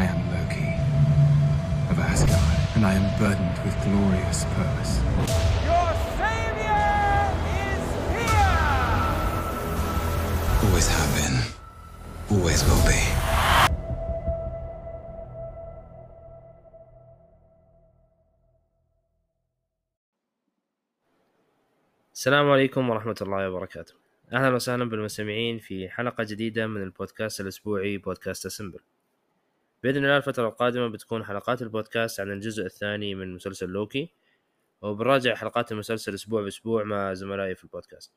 I am Loki of Asgard, and I am burdened with glorious purpose. Your savior is here! Always have been, always will be. السلام عليكم ورحمة الله وبركاته أهلا وسهلا بالمستمعين في حلقة جديدة من البودكاست الأسبوعي بودكاست سمبل بإذن الله الفترة القادمة بتكون حلقات البودكاست عن الجزء الثاني من مسلسل لوكي وبنراجع حلقات المسلسل أسبوع بأسبوع مع زملائي في البودكاست.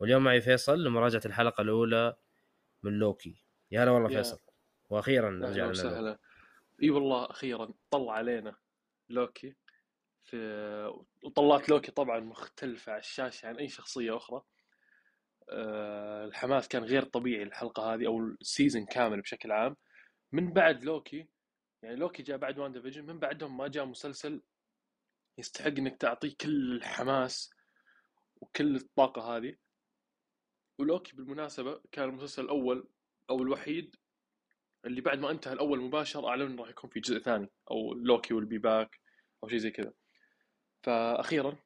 واليوم معي فيصل لمراجعة الحلقة الأولى من لوكي. يا هلا والله يا- فيصل. وأخيرا أهلا رجعنا. وسهلا. إي والله أخيرا طلع علينا لوكي في وطلعت لوكي طبعا مختلفة على الشاشة عن أي شخصية أخرى. أه الحماس كان غير طبيعي الحلقة هذه أو ال season كامل بشكل عام. من بعد لوكي يعني لوكي جاء بعد WandaVision من بعدهم ما جاء مسلسل يستحق إنك تعطيه كل الحماس وكل الطاقة هذه. ولوكي بالمناسبة كان المسلسل الأول أو الوحيد اللي بعد ما انتهى الأول مباشر اعلنوا إنه راح يكون في جزء ثاني أو لوكي will be back أو شيء زي كذا. فاخيرا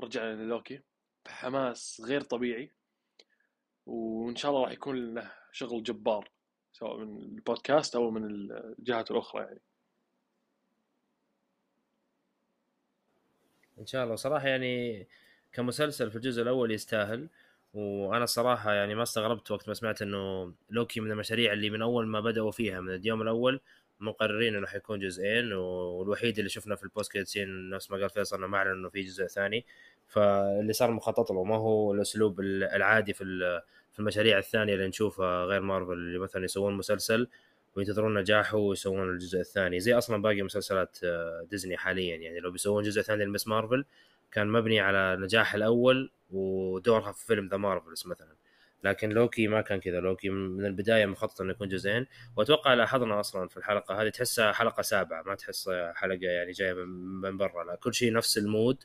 رجعنا للوكي بحماس غير طبيعي وإن شاء الله راح يكون له شغل جبار. سواء من البودكاست أو من الجهات الأخرى يعني. إن شاء الله. صراحة يعني كمسلسل في الجزء الأول يستاهل وأنا الصراحه يعني ما استغربت وقت ما سمعت إنه لوكي من المشاريع اللي من أول ما بدأوا فيها من اليوم الأول مقررين إنه حيكون جزئين والوحيد اللي شفنا في ال post scene نفس ما قال فيصل إنه ما أعلن إنه في جزء ثاني. فاللي صار مخطط له ما هو الأسلوب العادي في في المشاريع الثانية اللي نشوفها غير مارفل اللي مثلا يسوون مسلسل وينتظرون نجاحه ويسوون الجزء الثاني. زي أصلا باقي مسلسلات آه، ديزني حاليا. يعني لو بيسوون جزء ثاني ل Ms. Marvel كان مبني على نجاح الأول ودورها في فيلم The Marvels مثلا. لكن لوكي ما كان كذا. لوكي من البداية مخطط إنه يكون جزئين. وأتوقع لاحظنا أصلا في الحلقة هذه تحسها حلقة سابعة. ما تحسها حلقة يعني جاية من من برا. لا كل شيء نفس ال mood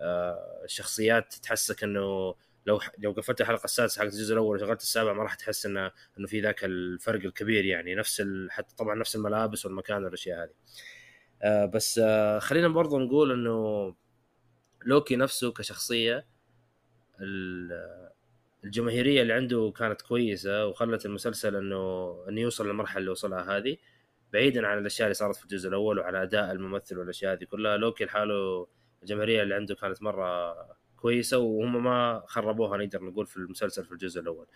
آه، الشخصيات تحسك إنه لو لو قفلت الحلقة السادسة حقت الجزء الأول وشغلت السابع ما راح تحس انه إنه في ذاك الفرق الكبير يعني. نفس ال... حتى طبعا نفس الملابس والمكان والأشياء هذه. آه، بس آه، خلينا برضو نقول إنه لوكي نفسه كشخصية ال- الجماهيرية اللي عنده كانت كويسة وخلت المسلسل إنه إنه يوصل للمرحلة اللي وصلها هذه بعيدا عن الأشياء اللي صارت في الجزء الأول وعلى أداء الممثل والأشياء هذه كلها لوكي لحاله الجماهيرية اللي عنده كانت مرة كويسة وهم ما خربوها نقدر نقول في المسلسل في الجزء الأول.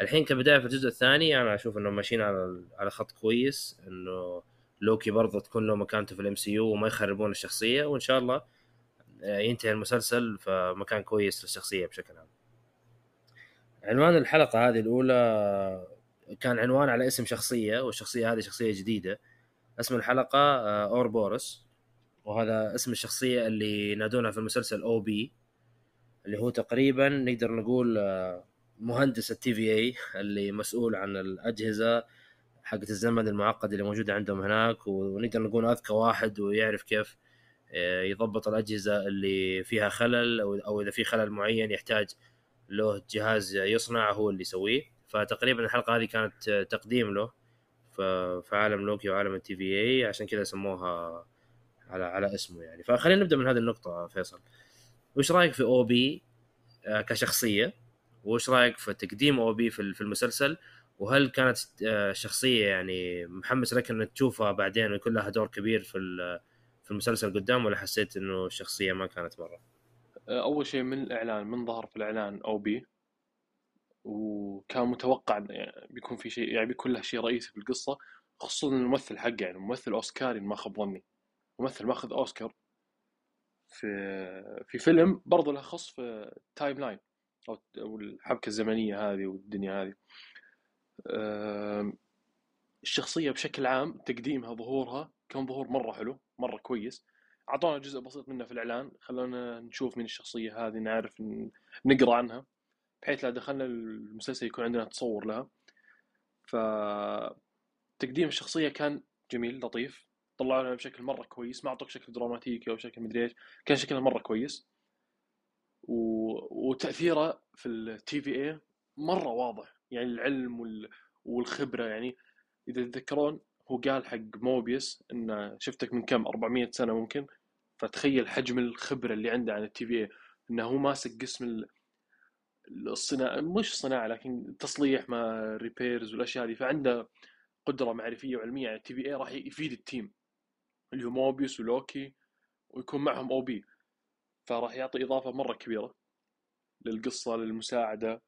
الحين كبداية في الجزء الثاني أنا أشوف انه ماشيين على على خط كويس إنه لوكي برضه تكون له مكانته في ال MCU وما يخربون الشخصية وإن شاء الله آه، ينتهي المسلسل في مكان كويس للشخصية بشكل عام. عنوان الحلقة هذه الأولى كان عنوان على اسم شخصية والشخصية هذه شخصية جديدة. اسم الحلقة آه، Ouroboros وهذا اسم الشخصية اللي ينادونها في المسلسل O.B.. اللي هو تقريبا نقدر نقول آه، مهندس ال TVA اللي مسؤول عن الأجهزة حقت الزمن المعقد اللي موجودة عندهم هناك. ونقدر نقول أذكى واحد ويعرف كيف آه، يضبط الأجهزة اللي فيها خلل أو اذا في خلل معين يحتاج له جهاز يصنع هو اللي يسويه. فتقريبا الحلقة هذه كانت آه، تقديم له في عالم لوكي وعالم ال TVA. عشان كذا سموها على على اسمه يعني. فخلينا نبدأ من هذه النقطة فيصل. وش رأيك في O.B. آه، كشخصية؟ وش رأيك في تقديم O.B. في المسلسل؟ وهل كانت آه، شخصية يعني محمس لك إنك تشوفها بعدين ويكون لها دور كبير في في المسلسل قدام ولا حسيت إنه الشخصية ما كانت مرة؟ أول شيء من الإعلان من ظهر في الإعلان O.B. وكان متوقع يعني بيكون في شيء يعني بيكون له شيء رئيسي في القصة خصوصا الممثل حقه يعني ممثل أوسكاري ما خاب ظني. ممثل ماخذ أوسكار في في فيلم برضه له خص في timeline أو الحبكة الزمنية هذه والدنيا هذه. الشخصية بشكل عام تقديمها ظهورها كان ظهور مرة حلو مرة كويس. أعطونا جزء بسيط منه في الإعلان خلونا نشوف من الشخصية هذه نعرف نقرأ عنها بحيث لا دخلنا المسلسل يكون عندنا تصور لها. ف تقديم الشخصية كان جميل لطيف. طلعوا لنا بشكل مرة كويس ما أعطوك شكل دراماتيكي أو شكل مدري إيش كان شكلها مرة كويس. و... وتأثيره في التي في اي مرة واضح يعني العلم وال... والخبرة يعني. إذا تتذكرون هو قال حق موبيوس انه شفتك من كم 400 سنة ممكن؟ فتخيل حجم الخبرة اللي عنده عن ال TVA إنه هو ماسك قسم ال- الصناعة مش صناعة لكن تصليح ما repairs والأشياء هذه فعنده قدرة معرفية وعلمية عن ال TVA راح يفيد ال team اللي هو موبيوس ولوكي ويكون معهم O.B. فراح يعطي إضافة مرة كبيرة للقصة للمساعدة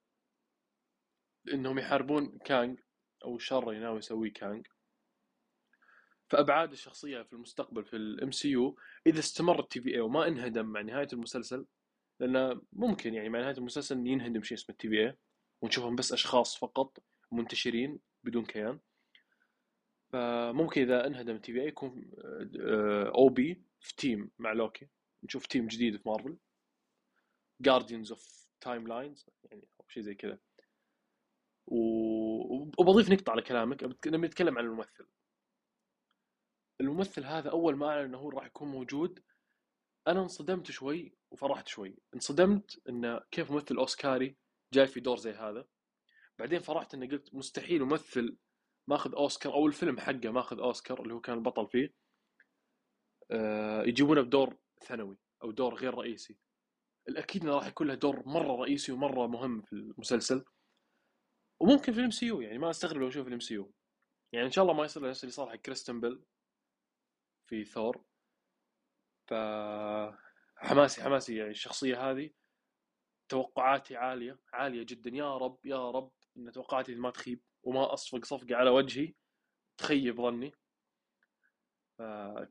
انهم يحاربون كانج أو الشر اللي ناوي يسويه كانج فأبعاد الشخصية في المستقبل في ال MCU إذا استمر ال TVA وما انهدم مع نهاية المسلسل لأنه ممكن يعني مع نهاية المسلسل ينهدم شيء اسمه ال TVA ونشوفهم بس أشخاص فقط منتشرين بدون كيان. فممكن إذا انهدم ال TVA يكون O.B. في team مع لوكي. نشوف team جديد في مارفل. Guardians of Timelines يعني أو شيء زي كذا. و- وبضيف نقطة على كلامك. لما نتكلم عن الممثل. الممثل هذا أول ما أعلن أنه هو راح يكون موجود أنا انصدمت شوي وفرحت شوي. انصدمت أنه كيف ممثل أوسكاري جاي في دور زي هذا. بعدين فرحت أني قلت مستحيل ممثل ماخذ أوسكار أو الفيلم حقه ماخذ أوسكار اللي هو كان البطل فيه. آه، يجيبونه بدور ثانوي أو دور غير رئيسي. الأكيد أنه راح يكون له دور مرة رئيسي ومرة مهم في المسلسل. وممكن في ال MCU يعني ما أستغرب لو أشوف ال MCU. يعني إن شاء الله ما يصير نفس اللي صار حق كريستن بيل في ثور. ف حماسي حماسي يعني الشخصية هذه. توقعاتي عالية عالية جدا. يا رب يا رب إن توقعاتي ما تخيب. وما أصفق صفقة على وجهي. تخيب ظني.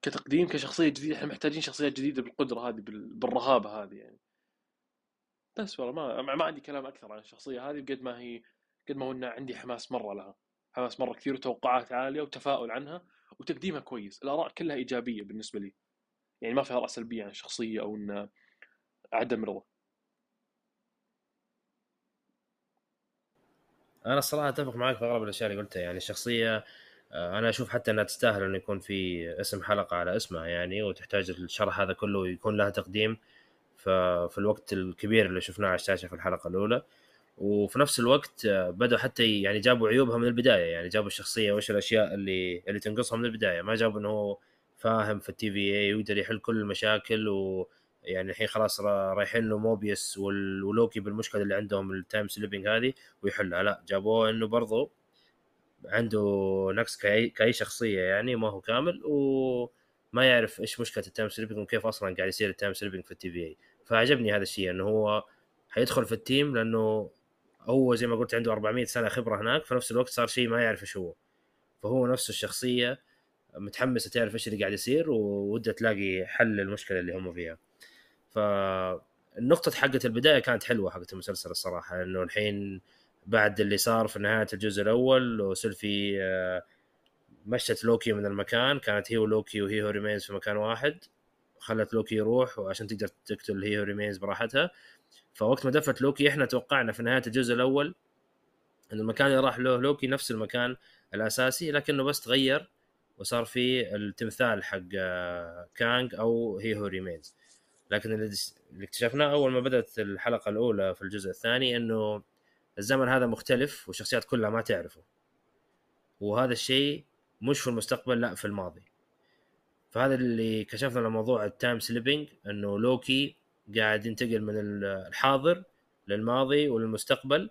كتقديم كشخصية جديدة. إحنا محتاجين شخصيات جديدة بالقدرة هذه بال- بالرهابة هذه يعني. بس والله ما ما عندي كلام أكثر عن الشخصية هذه بقد ما هي قد ما هو إن عندي حماس مرة لها. حماس مرة كثير وتوقعات عالية وتفاؤل عنها وتقديمها كويس. الآراء كلها إيجابية بالنسبة لي. يعني ما في آراء سلبية عن الشخصية أو إن عدم رضا. أنا الصراحة أتفق معك في أغلب الأشياء اللي قلتها يعني الشخصيه آه، أنا أشوف حتى إنها تستاهل انه يكون في اسم حلقة على اسمها يعني وتحتاج الشرح هذا كله ويكون لها تقديم في الوقت الكبير اللي شفناه على الشاشة في الحلقة الأولى. وفي نفس الوقت آه، بدأوا حتى يعني جابوا عيوبها من البداية يعني جابوا الشخصية وإيش الأشياء اللي اللي تنقصها من البداية. ما جابوا انه هو فاهم في ال TVA ويقدر يحل كل المشاكل ويعني الحين خلاص را- رايحين له موبيس ولوكي بالمشكلة اللي عندهم ال time slipping هذه ويحلها. لا جابوه إنه برضو عنده نقص كأي, كأي شخصية يعني ما هو كامل وما يعرف إيش مشكلة ال time slipping وكيف أصلا قاعد يصير ال time slipping في ال TVA. فعجبني هذا الشيء إنه هو حيدخل في ال team لأنه هو زي ما قلت عنده 400 سنة خبرة هناك في نفس الوقت صار شيء ما يعرف إيش هو. فهو نفسه الشخصية متحمسة تعرف إيش اللي قاعد يصير وودها تلاقي حل للمشكلة اللي هم فيها. فالنقطة حقة البداية كانت حلوة حقة المسلسل الصراحة إنه الحين بعد اللي صار في نهاية الجزء الأول وسيلفي آه، مشت لوكي من المكان كانت هي ولوكي وهي He Who Remains في مكان واحد خلت لوكي يروح وعشان تقدر تقتل He Who Remains براحتها. فوقت ما دفت لوكي إحنا توقعنا في نهاية الجزء الأول إن المكان اللي راح له لوكي نفس المكان الأساسي لكنه بس تغير وصار في التمثال حق آه، كانج أو He Who Remains لكن اللي اكتشفناه أول ما بدأت الحلقة الأولى في الجزء الثاني إنه الزمن هذا مختلف والشخصيات كلها ما تعرفه. وهذا الشيء مش في المستقبل لا في الماضي. فهذا اللي كشفنا لموضوع ال time slipping إنه لوكي قاعد ينتقل من الحاضر للماضي وللمستقبل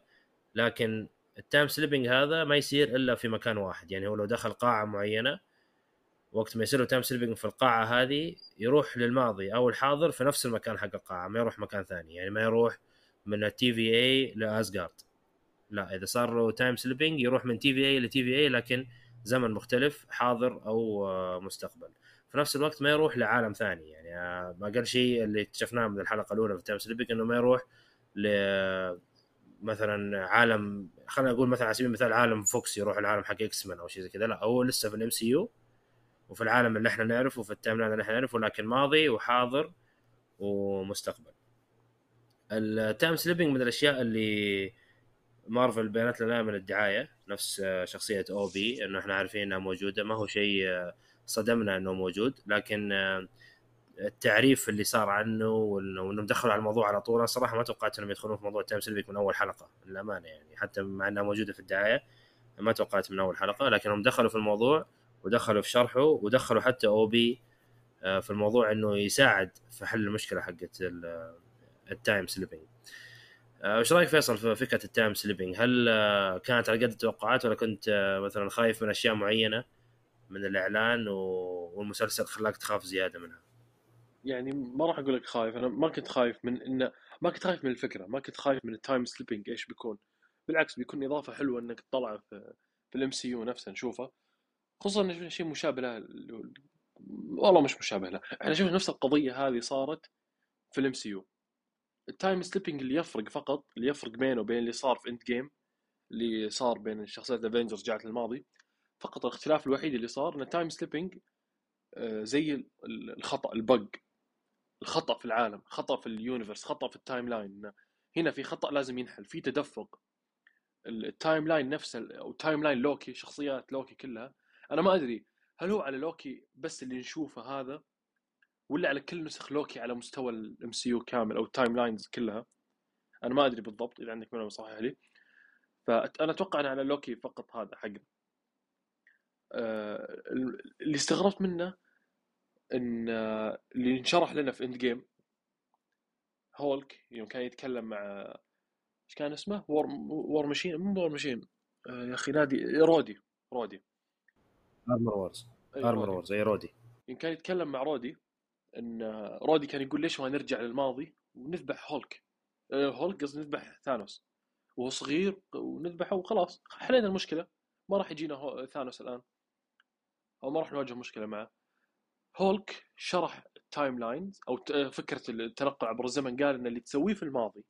لكن ال time slipping هذا ما يصير إلا في مكان واحد. يعني هو لو دخل قاعة معينة وقت ما يصير له time slipping في القاعة هذه يروح للماضي أو الحاضر في نفس المكان حق القاعة ما يروح مكان ثاني. يعني ما يروح من ال TVA لاسجارد لا إذا صار له time slipping يروح من TVA ل TVA لكن زمن مختلف حاضر أو آه، مستقبل. في نفس الوقت ما يروح لعالم ثاني. يعني آه، أقل شيء اللي اكتشفناه من الحلقة الأولى في ال time slipping إنه ما يروح ل مثلا عالم خلينا نقول مثلا على سبيل المثال عالم فوكس يروح العالم حق إكس مان أو شيء زي كذا. لا هو لسه في ال MCU وفي العالم اللي إحنا نعرفه وفي ال timeline اللي إحنا نعرفه لكن ماضي وحاضر ومستقبل. ال time slipping من الأشياء اللي مارفل بينت لنا من الدعاية نفس شخصية أو بي إنه إحنا عارفين إنها موجودة. ما هو شيء صدمنا إنه موجود لكن التعريف اللي صار عنه وانه وإنهم دخلوا على الموضوع على طول أنا صراحة ما توقعت إنهم يدخلون في موضوع time slipping من أول حلقة للأمانة يعني. حتى مع إنها موجودة في الدعاية ما توقعت من أول حلقة لكنهم دخلوا في الموضوع ودخلوا في شرحه ودخلوا حتى أو بي آه، في الموضوع إنه يساعد في حل المشكلة حقت ال- ال time slipping آه، وش رأيك فيصل في فكرة ال time slipping؟ هل آه، كانت على قد التوقعات ولا كنت آه، مثلا خايف من أشياء معينة من الإعلان والمسلسل خلاك تخاف زيادة منها؟ يعني ما راح أقول لك خايف أنا ما كنت خايف من انه ما كنت خايف من الفكرة ما كنت خايف من ال time slipping إيش بيكون بالعكس بيكون إضافة حلوة إنك تطلع في في ال MCU نفسه نشوفه خصوصا شيء مشابه له والله مش مشابه له إحنا شفنا نفس القضية هذه صارت في ال MCU ال time slipping اللي يفرق فقط اللي يفرق بينه وبين اللي صار في Endgame اللي صار بين شخصيات ال Avengers رجعت للماضي فقط الاختلاف الوحيد اللي صار إن ال time slipping آه، زي ال- ال- الخطأ ال bug الخطأ في العالم خطأ في ال universe خطأ في ال timeline هنا في خطأ لازم ينحل في تدفق. ال- ال timeline نفسه أو timeline لوكي شخصيات لوكي كلها أنا ما أدري هل هو على لوكي بس اللي نشوفه هذا ولا على كل نسخ لوكي على مستوى ال MCU كامل أو ال timelines كلها؟ أنا ما أدري بالضبط إذا عندك معلومة صحيحة لي. فانا أتوقع ان على لوكي فقط هذا حق. آه، اللي استغربت منه إن آه، اللي انشرح لنا في Endgame هولك يوم كان يتكلم مع إيش كان اسمه؟ War War Machine مو War Machine آه، يا أخي نادي رودي رودي. Armor Wars Armor. Wars أي رودي. يوم كان يتكلم مع رودي إن آه، رودي كان يقول ليش ما نرجع للماضي؟ ونذبح هولك. آه، هولك قصدي نذبح ثانوس. وهو صغير ونذبحه وخلاص. حلينا المشكلة. ما راح يجينا ثانوس الآن. أو ما راح نواجه مشكلة معه. هولك شرح ال timelines أو ت- فكرة التنقل عبر الزمن. قال إن اللي تسويه في الماضي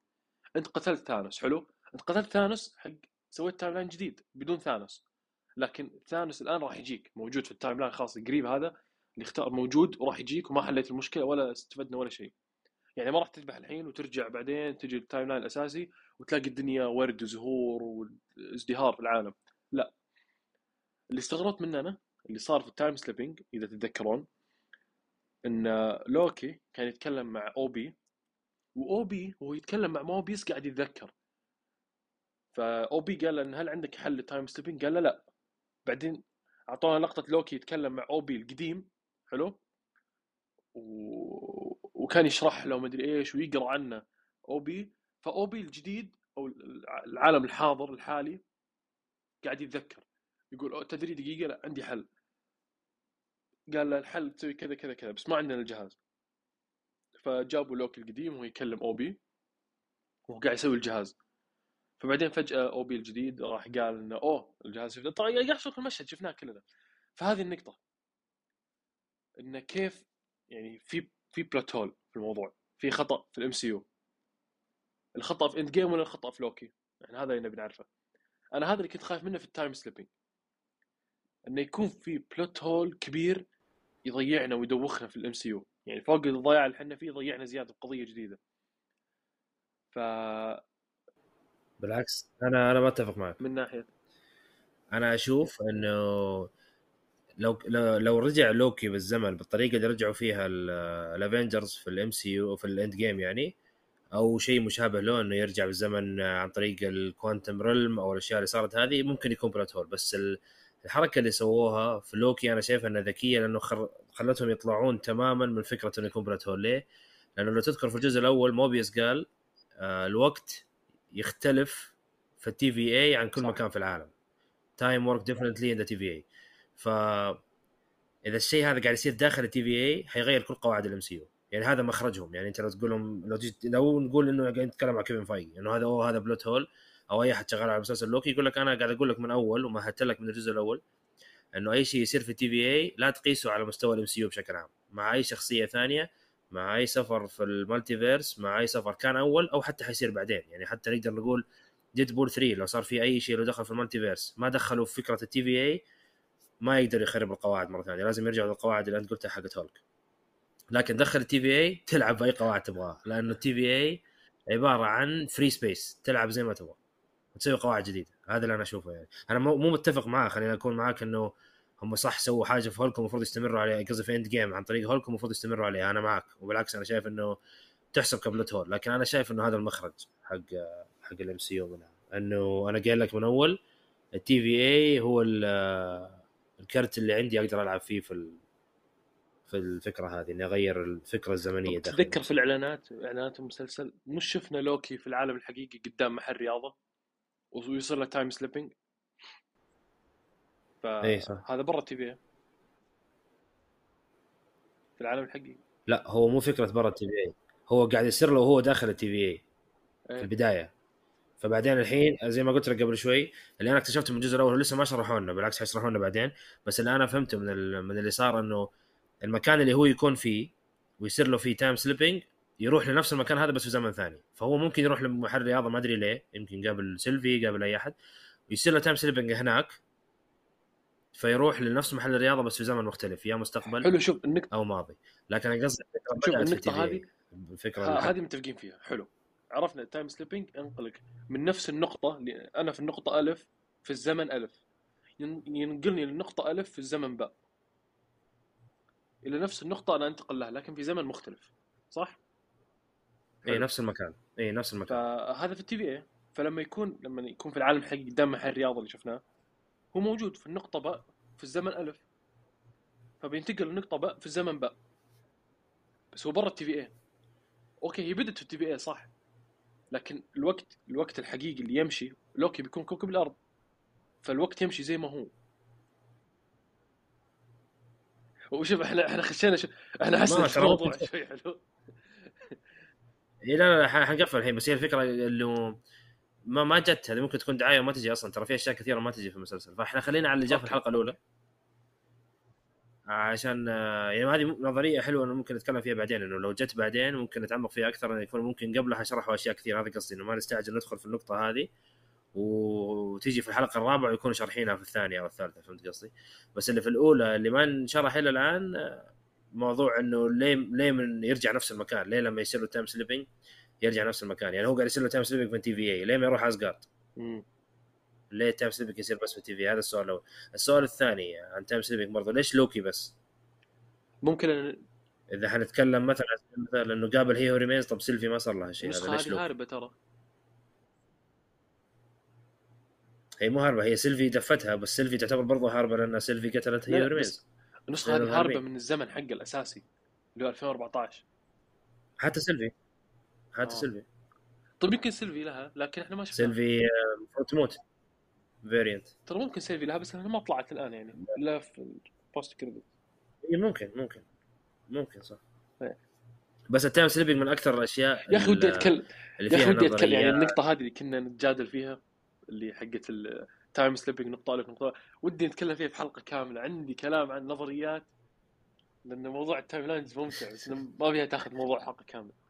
أنت قتلت ثانوس. حلو؟ أنت قتلت ثانوس حق سويت timeline جديد بدون ثانوس. لكن ثانوس الآن راح يجيك. موجود في ال timeline خاص قريب هذا اللي اختار موجود وراح يجيك وما حليت المشكلة ولا استفدنا ولا شيء. يعني ما راح تذبح الحين وترجع بعدين تجي ال timeline الأساسي وتلاقي الدنيا ورد وزهور وازدهار في العالم. لا. اللي استغربت منه أنا اللي صار في ال time slipping إذا تتذكرون إن لوكي كان يتكلم مع OB و OB وهو يتكلم مع موبيس قاعد يتذكر. ف OB قال إن هل عندك حل لل time slipping؟ قال له لا. بعدين أعطونا لقطه لوكي يتكلم مع OB القديم حلو؟ و... وكان يشرح له مدري إيش ويقرأ عنه OB. فأوبي الجديد أو العالم الحاضر الحالي قاعد يتذكر يقول "أوه، تدري دقيقة؟ لا عندي حل. قال له الحل تسوي كذا كذا كذا بس ما عندنا الجهاز. فجابوا لوكي القديم وهو يكلم أوبي وهو قاعد يسوي الجهاز. فبعدين فجأة أوبي الجديد راح قال إنه أوه الجهاز شفته طبعا قاعد يشوف المشهد شفناه كلنا. فهذه النقطة. إنه كيف يعني في في plot hole في الموضوع في خطأ في ال MCU الخطأ في Endgame ولا الخطأ في لوكي؟ يعني هذا اللي نبي نعرفه. أنا هذا اللي كنت خايف منه في ال time slipping إنه يكون في plot hole كبير يضيعنا ويدوخنا في ال MCU يعني فوق الضياع اللي إحنا فيه يضيعنا زيادة بقضية جديدة. ف بالعكس أنا أنا ما أتفق معك. من ناحية. أنا أشوف إنه لو لو, لو رجع لوكي بالزمن بالطريقة اللي رجعوا فيها ال Avengers في ال MCU في ال Endgame يعني أو شيء مشابه له إنه يرجع بالزمن عن طريق ال quantum realm أو الأشياء اللي صارت هذه ممكن يكون plot hole. بس ال- الحركة اللي سووها في لوكي أنا شايف إنها ذكية لأنه خر... خلتهم يطلعون تماما من فكرة إنه يكون plot hole. ليه؟ لأنه لو تذكر في الجزء الأول موبيس قال آه الوقت يختلف في ال TVA عن كل صح. مكان في العالم. time work differently in the TVA ف إذا الشيء هذا قاعد يصير داخل ال TVA حيغير كل قواعد ال MCU يعني هذا مخرجهم. يعني أنت لو تقول لهم لو تجي لو نقول إنه قاعد نتكلم مع كيفن فايجي إنه هذا أوه هذا plot hole أو أي أحد شغال على مسلسل لوكي يقول لك أنا قاعد أقول لك من أول ومهدت لك من الجزء الأول إنه أي شيء يصير في ال TVA لا تقيسه على مستوى ال MCU بشكل عام. مع أي شخصية ثانية مع أي سفر في ال multiverse مع أي سفر كان أول أو حتى حيصير بعدين. يعني حتى نقدر نقول Deadpool 3 لو صار في أي شيء لو دخل في ال multiverse ما دخلوا في فكرة ال TVA ما يقدر يخرب القواعد مرة ثانية. لازم يرجعوا للقواعد اللي أنت قلتها حقت هولك. لكن دخل ال TVA تلعب بأي قواعد تبغاها لأنه ال TVA عبارة عن free space تلعب زي ما تبغى وتسوي قواعد جديدة. هذا اللي أنا أشوفه يعني. أنا مو متفق معاه خليني أكون معاك إنه هم صح سووا حاجة في هولك المفروض يستمروا عليها قصدي في Endgame عن طريق هولك المفروض يستمروا عليها أنا معك وبالعكس أنا شايف إنه تحسب ك plot hole لكن أنا شايف إنه هذا المخرج حق حق ال MCU منها إنه أنا قايل لك من أول ال TVA هو ال- الكرت اللي عندي أقدر ألعب فيه في ال... في الفكرة هذه إني أغير الفكرة الزمنية داخل تتذكر في الإعلانات إعلانات المسلسل مش شفنا لوكي في العالم الحقيقي قدام محل رياضة ويصير له time slipping. فهذا برا ال TV في العالم الحقيقي. لا هو مو فكرة برا ال TVA هو قاعد يصير له وهو داخل ال TVA، TVA. البداية. فبعدين الحين زي ما قلت لك قبل شوي اللي أنا اكتشفته من الجزء الأول لسه ما شرحوا لنا بالعكس حيشرحوا لنا بعدين. بس اللي أنا فهمته من من اللي صار إنه المكان اللي هو يكون فيه ويصير له فيه time slipping يروح لنفس المكان هذا بس في زمن ثاني. فهو ممكن يروح لمحل رياضه ما أدري ليه يمكن قابل سيلفي قابل أي أحد. ويصير له time slipping هناك فيروح لنفس محل الرياضه بس في زمن مختلف يا مستقبل حلو شوف النقطة أو ماضي. لكن أنا قصدي شوف TVA. هذه- الفكرة هذه متفقين فيها. حلو. عرفنا ال time slipping انقلك من نفس النقطة اللي أنا في النقطة ألف في الزمن ألف. ين- ينقلني للنقطة ألف في الزمن باء. إلى نفس النقطة أنا أنتقل لها لكن في زمن مختلف. صح؟ اي نفس المكان. اي نفس المكان. فهذا في ال TVA فلما يكون لما يكون في العالم الحقيقي قدام محل الرياضة اللي شفناه هو موجود في النقطة باء في الزمن ألف. فبينتقل للنقطة باء في الزمن باء. بس هو برا ال TVA okay هي بدت في ال TVA صح. لكن الوقت الوقت الحقيقي اللي يمشي لوكي بيكون كوكب الأرض. فالوقت يمشي زي ما هو. وشوف إحنا إحنا خشينا شوف إحنا حسنا في الموضوع شوي حلو. اي لا لا حنقفل الحين بس هي الفكرة انه ما ما جت هذه ممكن تكون دعاية وما تجي أصلا ترى في أشياء كثيرة ما تجي في المسلسل فإحنا خلينا على اللي جاء في. الحلقة الأولى عشان آه، يعني هذه نظرية حلوة إنه ممكن نتكلم فيها بعدين إنه لو جت بعدين ممكن نتعمق فيها أكثر إنه يكون ممكن قبلها شرحوا أشياء كثير هذا قصدي إنه ما نستعجل ندخل في النقطة هذه وتيجي في الحلقة الرابعة ويكونوا شارحينها في الثانية أو الثالثة فهمت قصدي؟ بس اللي في الأولى اللي ما انشرح إلى الآن آه، موضوع إنه ليه ليه من يرجع نفس المكان؟ ليه لما يصير له time slipping يرجع نفس المكان؟ يعني هو قاعد يصير له time slipping في TVA ليه ما يروح اسجارد؟ ليه time slipping يصير بس في TVA هذا السؤال الأول السؤال الثاني عن time slipping برضه ليش لوكي بس؟ ممكن إذا حنتكلم مثلا مثلا انه قابل He Who Remains طب سيلفي ما صار لها شيء هذا ليش لوكي؟ هاربة ترى هي مو هاربة هي سيلفي دفتها بس سيلفي تعتبر برضه هاربة لأن سيلفي قتلت He Who Remains لأنه هذه هاربة هاربين. من الزمن حقه الأساسي اللي هو 2014 حتى سيلفي حتى آه. سيلفي. طيب يمكن سيلفي لها لكن إحنا ما شفنا سيلفي آه، تموت variant ترى ممكن سيلفي لها بس لانها ما طلعت الآن يعني. الا في ال post credit إي ممكن ممكن. ممكن صح. إيه. بس ال time slipping من أكثر الأشياء يا أخي ودي اتكلم يا أخي فيها ودي أتكلم يعني النقطة هذه اللي كنا نتجادل فيها اللي حقت ال time slipping نقطة ألف نقطة ودي نتكلم فيها في حلقة كاملة. عندي كلام عن نظريات لأن موضوع ال timelines ممتع بس ما ابيها تاخذ موضوع حلقة كاملة.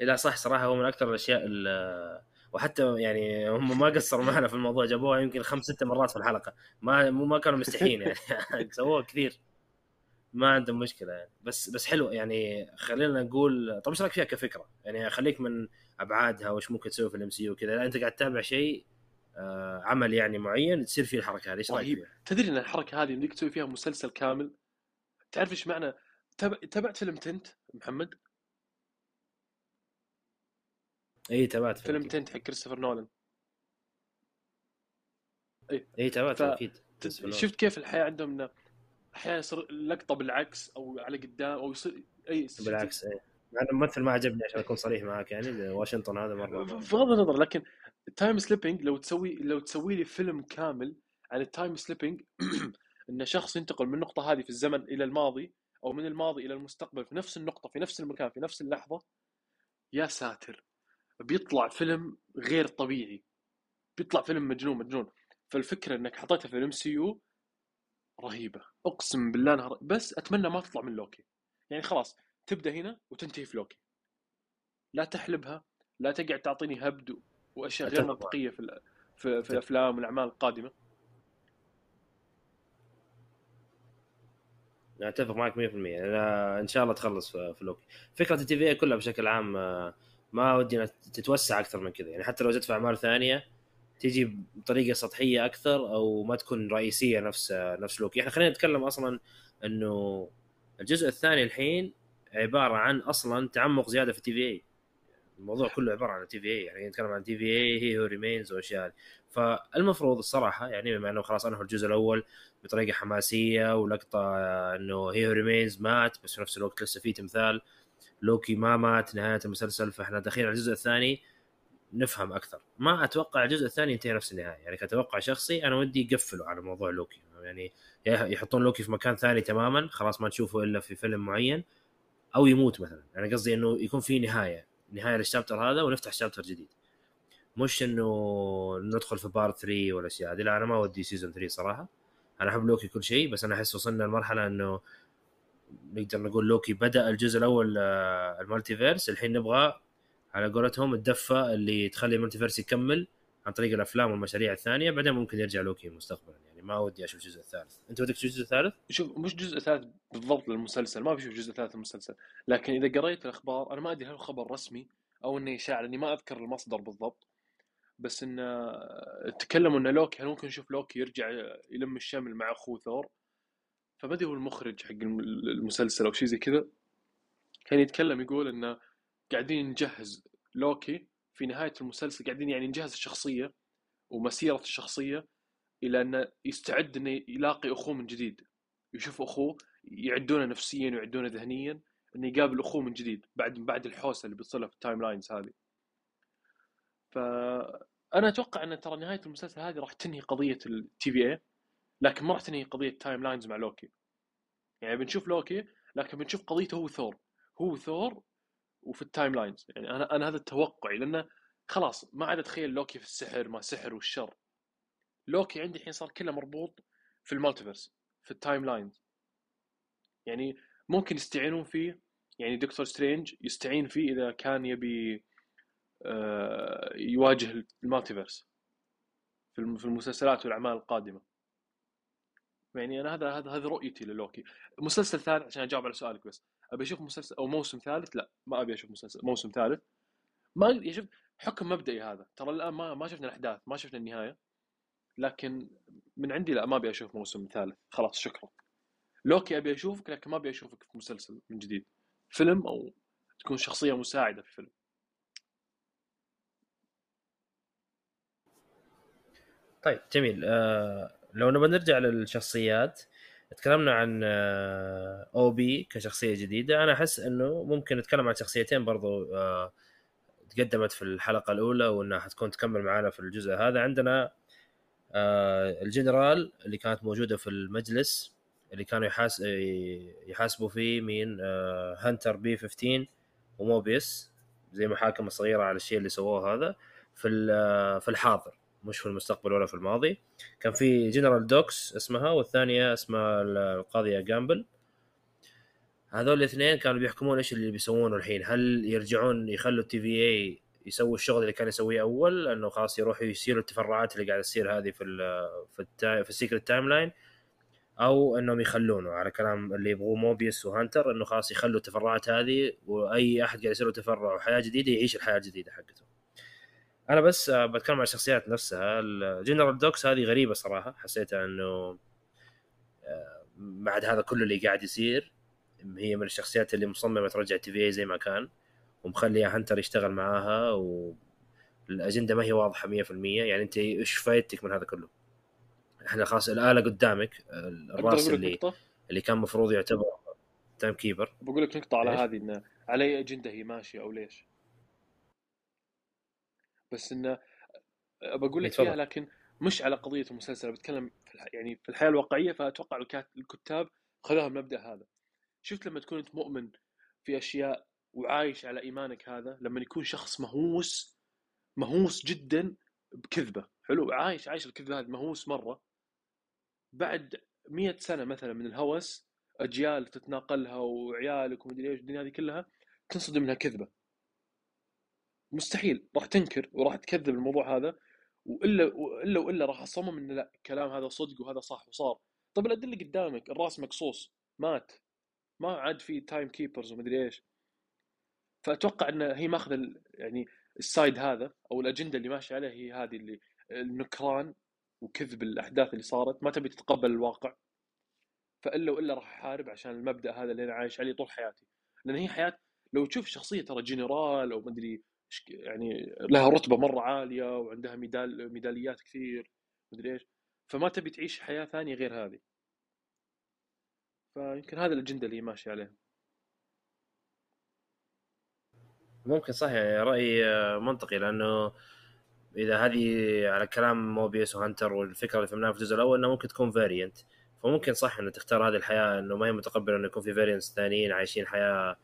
لا صح صراحة هو من أكثر الأشياء ال- وحتى يعني هم ما قصروا معنا في الموضوع جابوها يمكن خمس ست مرات في الحلقة. ما مو ما كانوا مستحيين يعني. سووها كثير. ما عندهم مشكلة يعني. بس بس حلو يعني. خلينا نقول طب إيش رأيك فيها كفكرة؟ يعني خليك من أبعادها وش ممكن تسوي في ال MCU كذا لا أنت قاعد تتابع شيء آه عمل يعني معين تصير فيه الحركة هذه. إيش رأيك. فيها؟ تدري إن الحركة هذه يمديك تسوي فيها مسلسل كامل؟ تعرف إيش معنى. تابعت فيلم Tenet محمد؟ اي تابعت فيلم فيلم Tenet حق كريستوفر نولان. اي تابعت ف- أكيد شفت كيف الحياة عندهم؟ إنه أحيانا يصير لقطة بالعكس أو على قدام أو يصير أي بالعكس إيه. مع إنه الممثل ما عجبني عشان أكون صريح معك يعني واشنطن هذا مرة بغض النظر لكن ال time slipping لو تسوي لو تسوي لي فيلم كامل عن ال time slipping ان شخص ينتقل من النقطة هذه في الزمن إلى الماضي أو من الماضي إلى المستقبل في نفس النقطة في نفس المكان في نفس اللحظة يا ساتر! بيطلع فيلم غير طبيعي. بيطلع فيلم مجنون مجنون. فالفكرة إنك حطيتها في ال MCU رهيبة. أقسم بالله إنها ر- بس أتمنى ما تطلع من لوكي. يعني خلاص تبدأ هنا وتنتهي في لوكي. لا تحلبها لا تقعد تعطيني هبد وأشياء غير. منطقية في ال- في, في الأفلام والأعمال القادمة. أتفق معك 100% أنا إن شاء الله تخلص في لوكي. فكرة ال TVA كلها بشكل عام آه، ما ودي تتوسع أكثر من كذا. يعني حتى لو جت في اعمال ثانية تيجي بطريقة سطحية أكثر أو ما تكون رئيسية نفس نفس لوكي. إحنا خلينا نتكلم أصلا إنه الجزء الثاني الحين عبارة عن أصلا تعمق زيادة في ال TVA الموضوع كله عبارة عن TVA يعني نتكلم عن TVA He Who Remains وأشياء هذه. فالمفروض الصراحة يعني بما إنه خلاص أنهوا الجزء الأول بطريقة حماسية ولقطة إنه He Who Remains مات بس في نفس الوقت لسه في تمثال. لوكي ما مات نهاية المسلسل فإحنا داخلين على الجزء الثاني نفهم أكثر. ما أتوقع الجزء الثاني ينتهي نفس النهاية. يعني كتوقع شخصي أنا ودي يقفلوا على موضوع لوكي. يعني يحطون لوكي في مكان ثاني تماما خلاص ما نشوفه إلا في فيلم معين أو يموت مثلا. أنا يعني قصدي إنه يكون في نهاية نهاية لل chapter هذا ونفتح chapter جديد. مش إنه ندخل في part 3 والأشياء هذه لا أنا ما ودي season 3 صراحة. أنا أحب لوكي كل شيء بس أنا أحس وصلنا لمرحلة إنه نقدر نقول لوكي بدأ الجزء الأول آه، ال multiverse الحين نبغى على قولتهم الدفة اللي تخلي ال multiverse يكمل عن طريق الأفلام والمشاريع الثانية بعدين ممكن يرجع لوكي مستقبلا. يعني ما ودي أشوف الجزء الثالث أنت ودك تشوف الجزء الثالث شوف مش جزء ثالث بالضبط للمسلسل ما بشوف جزء ثالث للمسلسل. لكن إذا قريت الأخبار أنا ما أدري هل خبر رسمي أو إنه اشاعه لأني ما أذكر المصدر بالضبط. بس انه تكلموا إن لوكي هل ممكن نشوف لوكي يرجع يلم الشمل مع أخوه ثور؟ هو المخرج حق المسلسل أو شيء زي كذا كان يتكلم يقول انه قاعدين نجهز لوكي في نهاية المسلسل قاعدين يعني نجهز الشخصية ومسيرة الشخصية إلى انه يستعد إنه يلاقي أخوه من جديد. يشوف أخوه يعدونه نفسيا ويعدونه ذهنيا إنه يقابل أخوه من جديد بعد بعد الحوسة اللي بتصير في ال timelines هذه. فأنا أتوقع إن ترى نهاية المسلسل هذه راح تنهي قضية ال TVA لكن ما راح تنهي قضية timelines مع لوكي. يعني بنشوف لوكي لكن بنشوف قضيته هو ثور. هو ثور وفي ال timelines يعني أنا أنا هذا توقعي لأنه خلاص ما عاد أتخيل لوكي في السحر ما سحر والشر. لوكي عندي الحين صار كله مربوط في ال multiverse في ال timelines يعني ممكن يستعينون فيه يعني دكتور سترينج يستعين فيه إذا كان يبي آه، يواجه ال multiverse في المسلسلات والأعمال القادمة. يعني أنا هذا هذا هذه رؤيتي للوكي مسلسل ثالث عشان أجاوب على سؤالك بس. أبي أشوف مسلسل أو موسم ثالث؟ لا ما أبي أشوف مسلسل موسم ثالث. ما شوف حكم مبدئي هذا. ترى الآن ما ما شفنا الأحداث ما شفنا النهاية. لكن من عندي لا ما أبي أشوف موسم ثالث. خلاص شكرا. لوكي أبي أشوفك لكن ما أبي أشوفك في مسلسل من جديد. فيلم أو تكون شخصية مساعدة في فيلم. طيب جميل. آه لو نبغى نرجع للشخصيات تكلمنا عن OB كشخصية جديدة. أنا أحس إنه ممكن نتكلم عن شخصيتين برضو آه تقدمت في الحلقة الأولى وإنها حتكون تكمل معنا في الجزء هذا. عندنا آه الجنرال اللي كانت موجودة في المجلس اللي كانوا يحاس يحاسبوا فيه مين؟ آه Hunter B 15 وموبيس زي محاكمة صغيرة على الشيء اللي سووه هذا. في في الحاضر. مش في المستقبل ولا في الماضي. كان في جنرال دوكس اسمها والثانية اسمها القاضيه جامبل هذول الاثنين كانوا بيحكمون إيش اللي بيسوونه الحين. هل يرجعون يخلوا ال TVA يسوي الشغل اللي كان يسويه أول إنه خلاص يروحوا يسيروا التفرعات اللي قاعدة تصير هذه في ال في التا في ال sacred timeline أو إنهم يخلونه على كلام اللي يبغوه موبيس و Hunter إنه خلاص يخلوا التفرعات هذه وأي أحد قاعد يصير تفرع وحياة جديدة يعيش الحياة الجديدة حقته. أنا بس بتكلم عن الشخصيات نفسها. الجنرال دوكس هذه غريبة صراحة. حسيتها إنه آه، بعد هذا كله اللي قاعد يصير هي من الشخصيات اللي مصممة ترجع TVA زي ما كان ومخليه Hunter يشتغل معاها والاجنده ما هي واضحة 100% يعني أنت إيش فايدتك من هذا كله؟ إحنا خلاص الآلة قدامك الراس اللي اللي كان المفروض يعتبر time keeper بقول لك نقطة على هذه انه على أي أجندة هي ماشية أو ليش؟ بس إنه بقول لك فيها لكن مش على قضية المسلسل بتكلم في يعني في الحياة الواقعية فأتوقع الكتاب خذوها المبدا هذا. شفت لما تكون أنت مؤمن في أشياء وعايش على إيمانك هذا لما يكون شخص مهووس مهووس جدا بكذبة. حلو عايش عايش الكذبة هذه مهووس مرة. بعد مية سنة مثلا من الهوس أجيال تتناقلها وعيالك ومدري إيش الدنيا هذه كلها تنصدم منها كذبة. مستحيل راح تنكر وراح تكذب الموضوع هذا وإلا وإلا وإلا راح أصمم إن لا الكلام هذا صدق وهذا صح وصار. طب الادله قدامك الرأس مقصوص مات. ما عاد في time keepers ومدري إيش. فأتوقع إن هي ماخذة يعني ال side هذا أو الاجنده اللي ماشيه عليها هي هذه اللي النكران وكذب الأحداث اللي صارت ما تبي تتقبل الواقع. فإلا وإلا راح أحارب عشان المبدأ هذا اللي أنا عايش عليه طول حياتي. لأن هي حياة لو تشوف شخصية ترى جنرال أو مدري يعني لها رتبة مرة عالية وعندها ميدال ميداليات كثير مدري إيش. فما تبي تعيش حياة ثانية غير هذه. فيمكن هذا الأجندة اللي ماشية عليها. ممكن صح يعني راي آه، منطقي لأنه إذا هذه على كلام موبيس و hunter والفكرة اللي فهمناها في الجزء الأول انه ممكن تكون variant فممكن صح انه تختار هذه الحياة إنه ما هي متقبلة إنه يكون في variants ثانيين عايشين حياة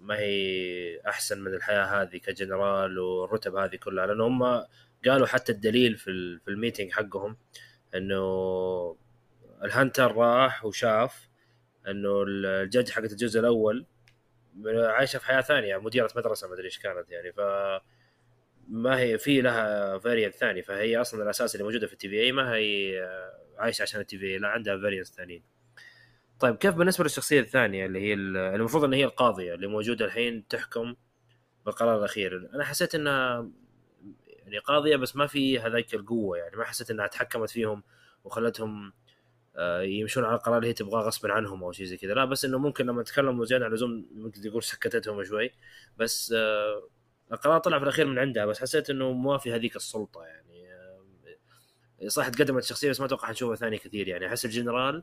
ما هي أحسن من الحياة هذه كجنرال والرتب هذه كلها لأنه هم قالوا حتى الدليل في في ال meeting حقهم إنه ال hunter راح وشاف إنه ال judge حقت الجزء الأول عايشة في حياة ثانية مديرة مدرسة ما أدري إيش كانت يعني ف ما هي في لها variant ثاني فهي أصلا الأساس اللي موجودة في ال TVA ما هي عايشة عشان ال TVA لا عندها variants ثانيين. طيب كيف بالنسبة للشخصية الثانية اللي هي ال- المفروض إن هي القاضية اللي موجودة الحين تحكم بالقرار الأخير؟ أنا حسيت إنها يعني قاضية بس ما في هذيك القوة يعني ما حسيت إنها تحكمت فيهم وخلتهم آه، يمشون على القرار اللي هي تبغاه غصبا عنهم أو شيء زي كذا. لا بس إنه ممكن لما تكلموا زياده عن اللزوم ممكن تقول سكتتهم شوي. بس آه، القرار طلع في الأخير من عندها بس حسيت إنه ما في هذيك السلطة يعني آه، صح تقدمت شخصية بس ما أتوقع حنشوفها ثاني كثير يعني. أحس الجنرال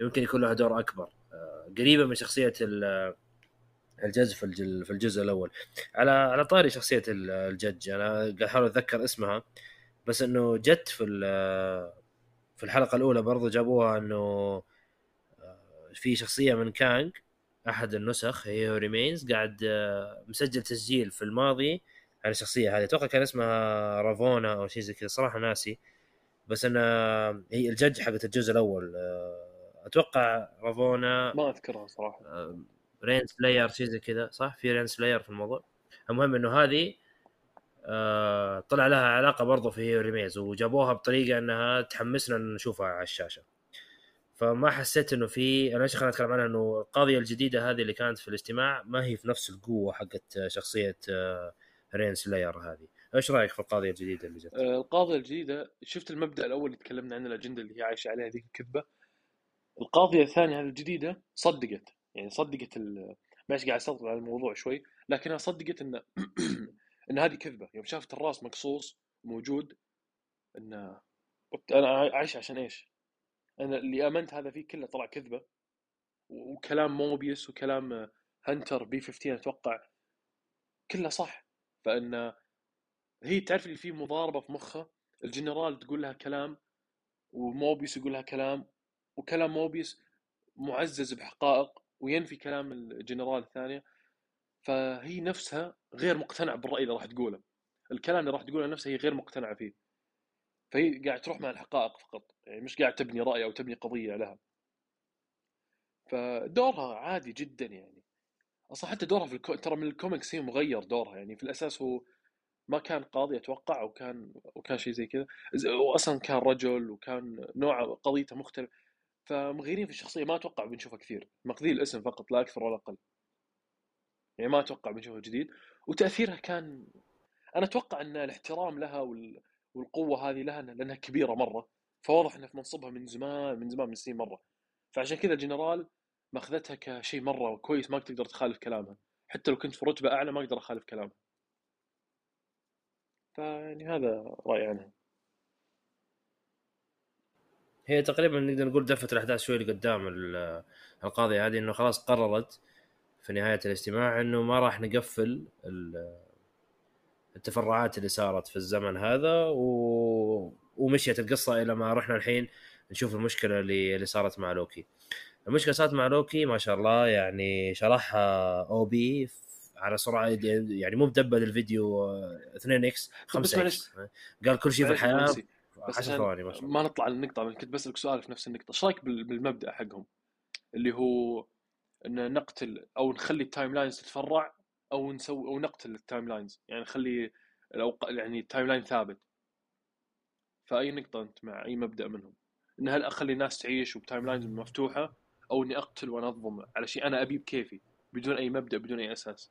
يمكن يكون لها دور أكبر. آه، قريبة من شخصية ال- الجز في الج- في الجزء الأول. على على طاري شخصية ال- الجج أنا قاعد أحاول أتذكر اسمها بس إنه جت في في الحلقة الأولى برضو جابوها إنه آه، في شخصية من كانج أحد النسخ He Remains قاعد آه، مسجل تسجيل في الماضي عن الشخصية هذه. أتوقع كان اسمها رافونا أو شيء زي كذا صراحة ناسي. بس انها هي الجج حقت الجزء الأول أتوقع رافونا ما أذكرها صراحة. رين سلاير شيء زي كذا صح؟ في رين سلاير في الموضوع. المهم إنه هذه آه طلع لها علاقة برضه في He Who Remains وجابوها بطريقة إنها تحمسنا ان نشوفها على الشاشة. فما حسيت إنه في أنا إيش خليني اتكلم عنها؟ إنه القاضيه الجديدة هذه اللي كانت في الاجتماع ما هي في نفس القوة حقت شخصية آه رين سلاير هذه. إيش رأيك في القاضيه الجديدة اللي جت؟ آه، القاضيه الجديدة شفت المبدأ الأول اللي تكلمنا عنه الأجندة اللي هي عايشة عليها ذيك الكذبة؟ القاضية الثانية هذه الجديدة صدقت يعني صدقت. ماشي قاعد استطرد على الموضوع شوي لكنها صدقت إن إن هذه كذبة يوم شافت الرأس مقصوص موجود إن أنا عايش عشان إيش؟ أنا اللي آمنت هذا فيه كله طلع كذبة وكلام موبيوس وكلام hunter B 15 أتوقع كله صح فإن هي تعرف اللي فيه مضاربة في مخها الجنرال تقول لها كلام وموبيس يقول لها كلام وكلام موبيس معزز بحقائق وينفي كلام الجنرال الثانية فهي نفسها غير مقتنعة بالرأي اللي راح تقوله. الكلام اللي راح تقوله نفسها هي غير مقتنعة فيه. فهي قاعد تروح مع الحقائق فقط يعني مش قاعد تبني رأي أو تبني قضية لها. فدورها عادي جدا يعني. أصلا حتى دورها في الكو... ترى من الكوميكس هي مغير دورها يعني. في الأساس هو ما كان قاضي أتوقع وكان وكان شيء زي كذا. واصلا كان رجل وكان نوع قضيته مختلف. فمغيرين في الشخصية ما أتوقع بنشوفها كثير. ماخذين الاسم فقط لا أكثر ولا أقل. يعني ما أتوقع بنشوفها جديد. وتأثيرها كان أنا أتوقع إن الاحترام لها وال... والقوة هذه لها لأنها كبيرة مرة. فواضح إنها في منصبها من زمان من زمان من سنين مرة. فعشان كذا الجنرال مأخذتها كشيء مرة كويس ما تقدر تخالف كلامها. حتى لو كنت في رتبة أعلى ما أقدر أخالف كلامها. فيعني هذا رأيي عنها. هي تقريبا نقدر نقول دفت الأحداث شوي لقدام ال- القاضيه هذه إنه خلاص قررت في نهاية الاجتماع إنه ما راح نقفل ال- التفرعات اللي صارت في الزمن هذا و... ومشيت القصة إلى ما رحنا الحين نشوف المشكلة اللي اللي صارت مع لوكي. المشكلة صارت مع لوكي ما شاء الله يعني شرحها O.B. على سرعة يعني مو مدبل الفيديو 2 إكس 5 إكس. قال كل شيء في الحياة. معلش، في بس 10 عشان ثواني ما ما نطلع للنقطة أنا كنت بسألك سؤال في نفس النقطة، إيش رأيك بال- بالمبدأ حقهم؟ اللي هو إن نقتل أو نخلي ال timelines تتفرع أو نسوي أو نقتل ال timelines، يعني نخلي الأوق... يعني ال timeline ثابت. فأي نقطة أنت مع أي مبدأ منهم؟ إن هل أخلي الناس تعيش وب timelines مفتوحة أو إني أقتل وأنظم على شيء أنا أبيه بكيفي بدون أي مبدأ بدون أي أساس.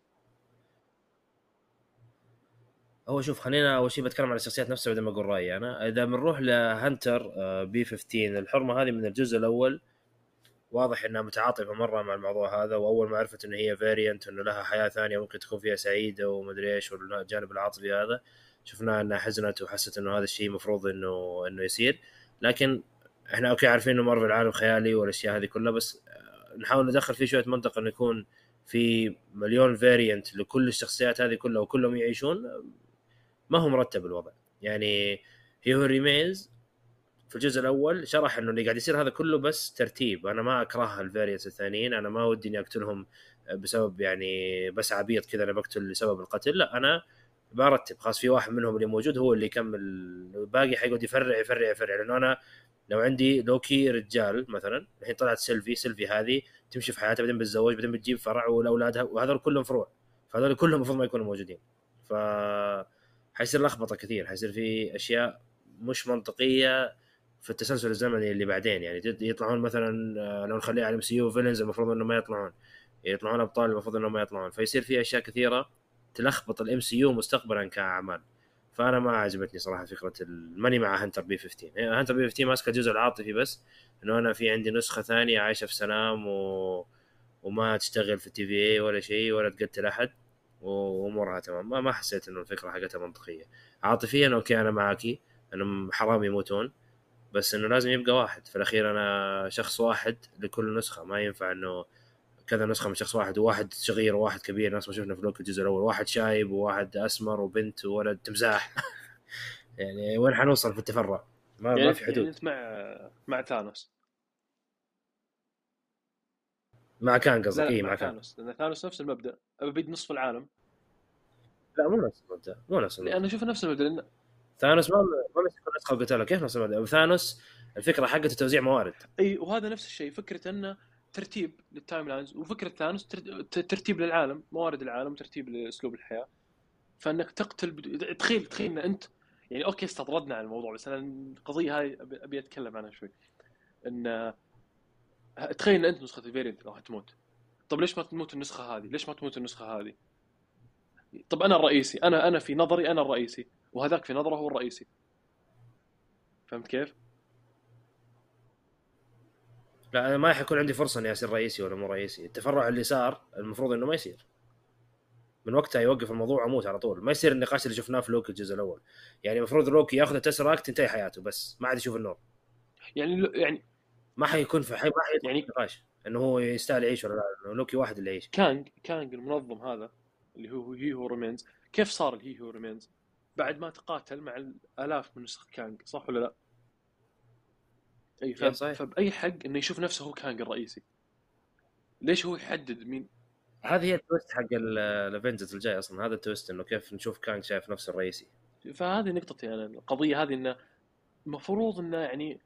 هو شوف خلينا أول شيء بتكلم عن الشخصيات نفسها بعدين بقول رأيي أنا. إذا بنروح ل hunter آه، B 15 الحرمة هذه من الجزء الأول واضح إنها متعاطفة مرة مع الموضوع هذا وأول ما عرفت إنه هي variant إنه لها حياة ثانية ممكن تكون فيها سعيدة ومدري إيش والجانب العاطفي هذا شفناها إنها حزنت وحست إنه هذا الشيء المفروض إنه إنه يصير. لكن إحنا okay عارفين إنه مارفل عالم خيالي والأشياء هذه كلها بس آه، نحاول ندخل فيه شوية منطق إنه يكون في مليون variant لكل الشخصيات هذه كلها وكلهم يعيشون. ما هو مرتب الوضع. يعني He Who Remains في الجزء الأول شرح إنه اللي قاعد يصير هذا كله بس ترتيب. أنا ما اكره ال variants الثانيين أنا ما ودي إني أقتلهم بسبب يعني بس عبيط كذا أنا بقتل لسبب القتل لا أنا برتب. خلاص في واحد منهم اللي موجود هو اللي يكمل. الباقي حيقعد يفرع يفرع يفرع. لأنه أنا لو عندي لوكي رجال مثلا الحين طلعت سيلفي سيلفي هذه تمشي في حياتها بعدين بتتزوج بعدين بتجيب فرع والاولادها وهذول كلهم فروع. فهذول كلهم المفروض ما يكونوا موجودين. ف حيصير لخبطة كثير حيصير في أشياء مش منطقية في التسلسل الزمني اللي بعدين. يعني يطلعون مثلا آه، لو نخليها على MCU villains المفروض انه ما يطلعون. يطلعون أبطال المفروض انه ما يطلعون. فيصير في أشياء كثيرة تلخبط ال MCU مستقبلا كأعمال. فأنا ما عجبتني صراحة فكرة أنا ماني مع hunter B 15 hunter B 15 ماسكة الجزء العاطفي بس إنه أنا في عندي نسخة ثانية عايشة في سلام و... وما تشتغل في ال TVA ولا شيء ولا تقتل أحد. وامورها تمام. ما, ما حسيت إنه الفكرة حقتها منطقية. عاطفيا okay أنا معاكي. أنهم حرام يموتون. بس إنه لازم يبقى واحد. في الأخير أنا شخص واحد لكل نسخة. ما ينفع إنه كذا نسخة من شخص واحد. وواحد صغير وواحد كبير. نفس ما شفنا في لوكي الجزء الأول. واحد شايب وواحد أسمر وبنت وولد تمساح يعني وين حنوصل في التفرع؟ ما, يعني ما في حدود. يعني مع مع ثانوس. مع كان قصدك. اي مع ثانوس. لأن ثانوس نفس المبدأ. ابيد نصف العالم. لا مو نفس المبدأ. مو نفس المبدأ. أنا أشوف نفس المبدأ لأن ثانوس ما ما مسك نسخه وقتله كيف نفس المبدأ؟ ثانوس الفكرة حقته توزيع موارد. إي وهذا نفس الشيء. فكرة أنه ترتيب لل time lines وفكرة ثانوس ترتيب للعالم موارد العالم ترتيب لأسلوب الحياة. فأنك تقتل. تخيل تخيل إن انت يعني okay استطردنا عن الموضوع بس أنا القضية هاي أبي- أبي أتكلم عنها شوي. إن تخيل إن أنت نسخة ال variant راح تموت طب ليش ما تموت النسخة هذه؟ ليش ما تموت النسخة هذه؟ طب أنا الرئيسي أنا أنا في نظري أنا الرئيسي وهذاك في نظره هو الرئيسي. فهمت كيف؟ لا أنا ما حيكون عندي فرصة إني أصير رئيسي ولا مو رئيسي. التفرع اللي صار المفروض إنه ما يصير. من وقتها يوقف الموضوع أموت على طول. ما يصير النقاش اللي شفناه في لوكي الجزء الأول. يعني المفروض لوكي ياخذ التسراكت تنتهي حياته بس. ما عاد يشوف النور. يعني يعني ما حيكون في حي... ما حيكون يعني- نقاش إنه هو يستاهل يعيش ولا لا؟ لوكي واحد اللي يعيش. كانج كانج المنظم هذا اللي هو He Who Remains. كيف صار ال He Who Remains؟ بعد ما تقاتل مع الآلاف من نسخ كانج صح ولا لا؟ أي صحيح. فبأي حق إنه يشوف نفسه هو كانج الرئيسي؟ ليش هو يحدد مين؟ هذه هي ال twist حق الافنجرز الجاي أصلا. هذا ال twist إنه كيف نشوف كانج شايف نفسه الرئيسي. فهذه نقطتي أنا. القضية هذه إنه المفروض إنه يعني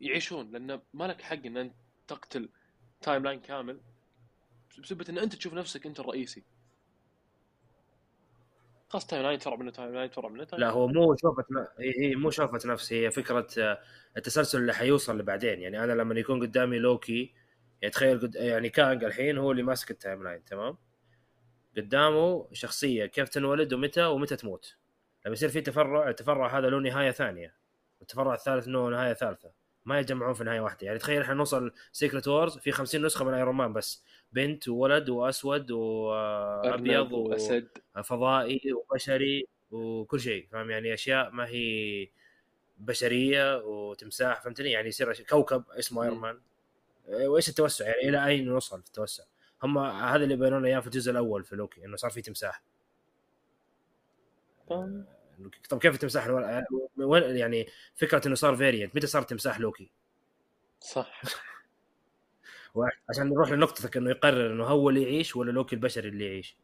يعيشون لأن ما لك حق إن أنت تقتل timeline كامل بسبب إن أنت تشوف نفسك أنت الرئيسي. خلاص timeline تفرع منه timeline تفرع منه لا هو مو شوفة هي مو شوفة نفس هي فكرة آه، التسلسل اللي حيوصل لبعدين يعني أنا لما يكون قدامي لوكي يعني تخيل قد... يعني كانج الحين هو اللي ماسك ال timeline تمام؟ قدامه شخصية كيف تنولد ومتى ومتى تموت. لما يصير في تفرع التفرع هذا له نهاية ثانية والتفرع الثالث له نهاية ثالثة. ما يجمعون في نهاية واحدة. يعني تخيل إحنا نوصل سيكريت وورز في 50 نسخة من ايرون مان بس. بنت وولد وأسود وابيض. وأسد. فضائي وبشري وكل شيء فاهم؟ يعني أشياء ما هي بشرية وتمساح فهمتني؟ يعني يصير كوكب اسمه ايرون. مان وإيش التوسع؟ يعني إلى أين نوصل في التوسع؟ هم هذا اللي بينونا إياه في الجزء الأول في لوكي إنه صار في تمساح؟ إنه طب كيف الول- وين يعني فكرة إنه صار variant متى صار تمساح لوكي؟ صح. عشان نروح لنقطتك إنه يقرر إنه هو اللي يعيش ولا لوكي البشري اللي يعيش؟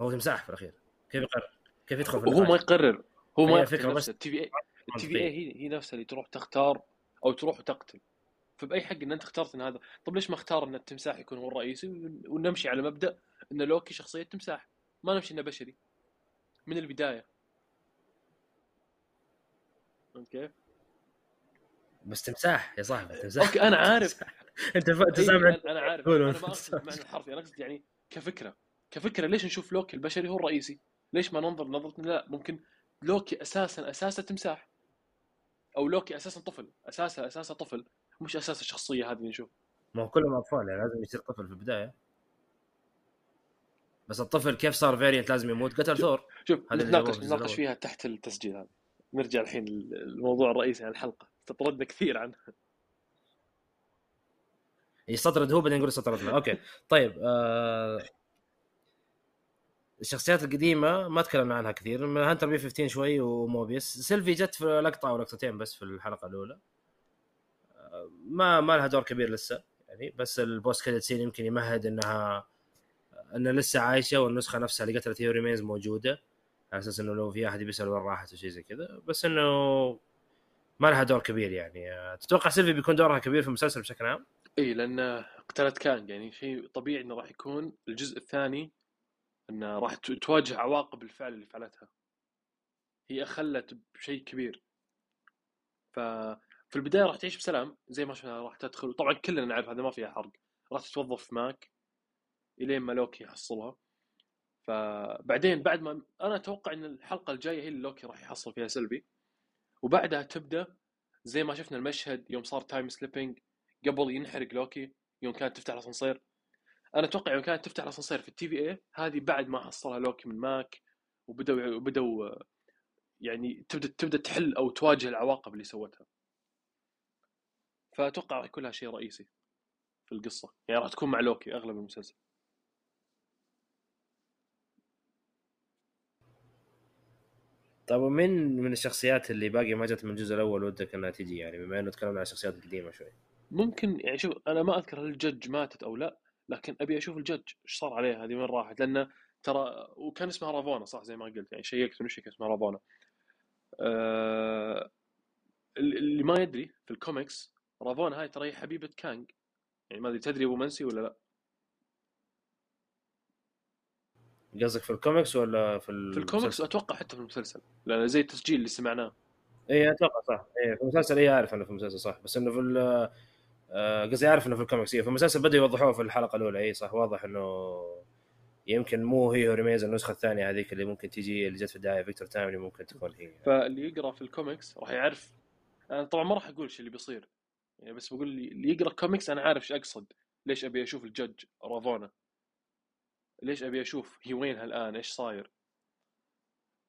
هو تمساح في الأخير. كيف يقرر؟ كيف يدخل في وهو ما؟ يقرر. هو ما فكرة بس. نفسه ال TVA ال TVA. هي هي نفسها اللي تروح تختار أو تروح وتقتل. فبأي حق إن أنت اخترت إن هذا. طب ليش ما اختار إن التمساح يكون هو الرئيسي؟ ون- ونمشي على مبدأ إن لوكي شخصية تمساح. ما نمشي انه بشري. من البداية. فهمت كيف؟ بس تمساح يا صاحبي تمساح. أوكي أنا عارف. أنت ف... أنت إيه، سامع؟ أنا- أنا عارف. أنا ما أقصد. المعنى الحرفي. أنا أقصد يعني كفكرة. كفكرة ليش نشوف لوكي البشري هو الرئيسي؟ ليش ما ننظر نظرة لا ممكن لوكي أساسا أساسا تمساح. أو لوكي أساسا طفل. أساسا أساسا طفل. مش أساس الشخصيه هذه اللي نشوف. ما هو كلهم أطفال يعني لازم يصير طفل في البداية. بس الطفل كيف صار variant لازم يموت؟ قتل ثور. شوف نتناقش نتناقش. فيها تحت التسجيل هذا. نرجع الحين للموضوع الرئيسي عن الحلقة. استطردنا كثير عنها يستطرد هو بعدين يقول استطردنا أوكي. طيب آه الشخصيات القديمة ما تكلمنا عنها كثير. من Hunter B-15 شوي وموبيوس. سيلفي جت في لقطة أو لقطتين بس في الحلقة الأولى. آه، ما ما لها دور كبير لسه يعني. بس ال post-credit scene يمكن يمهد إنها انها لسه عايشة والنسخة نفسها اللي قتلت He Who Remains موجودة. على أساس إنه لو في أحد يسأل وين راحت وشيء زي كذا. بس إنه ما لها دور كبير يعني. تتوقع سيلفي بيكون دورها كبير في المسلسل بشكل عام؟ إي لأن قتلت كانج يعني شيء طبيعي إنه راح يكون. الجزء الثاني إنه راح تواجه عواقب الفعل اللي فعلتها. هي أخلت بشيء كبير. ففي البداية راح تعيش بسلام زي ما شفنا راح تدخل. طبعا كلنا نعرف هذا ما فيها حرق. راح تتوظف ماك. الين ما لوكي يحصلها. فبعدين بعد ما أنا أتوقع إن الحلقة الجاية هي اللي لوكي راح يحصل فيها سيلفي. وبعدها تبدأ زي ما شفنا المشهد يوم صار time slipping قبل ينحرق لوكي يوم كانت تفتح الأسانسير. أنا أتوقع يوم كانت تفتح الأسانسير في ال TVA هذه بعد ما حصلها لوكي من ماك وبدوا آه، يعني تبدأ تبدأ تحل أو تواجه العواقب اللي سوتها. فأتوقع راح يكون لها شيء رئيسي في القصة. يعني راح تكون مع لوكي أغلب المسلسل. طيب ومن من الشخصيات اللي باقي ما جت من الجزء الأول ودك إنها تجي يعني بما إنه تكلمنا عن الشخصيات القديمة شوي. ممكن يعني شوف أنا ما أذكر هل الجج ماتت أو لا لكن أبي أشوف الجج إيش صار عليها هذه وين راحت؟ لأنه ترى وكان اسمها رافونا صح زي ما قلت يعني شيكت انه كان اسمها رافونا آه اللي ما يدري في الكوميكس رافونا هاي ترى هي حبيبة كانج. يعني ما أدري تدري أبو منسي ولا لا؟ قصدك في الكوميكس ولا في في الكوميكس؟ أتوقع حتى في المسلسل. لأن زي التسجيل اللي سمعناه. اي أتوقع صح. اي في المسلسل اي عارف إنه في المسلسل صح. بس إنه في ال- آه، قصدي عارف إنه في الكوميكس. إيه، في المسلسل بدأوا يوضحوه في الحلقة الأولى. اي صح واضح إنه يمكن مو He Who Remains النسخة الثانية هذيك اللي ممكن تجي اللي جت في الدعاية فيكتور تايملي اللي ممكن تكون هي. فاللي يقرأ في الكوميكس راح يعرف. أنا طبعا ما راح أقول إيش اللي بيصير. يعني بس بقول اللي اللي يقرأ كوميكس أنا عارف إيش أقصد. ليش أبي أشوف الجج رافونا؟ ليش أبي أشوف هي وينها الان إيش صاير؟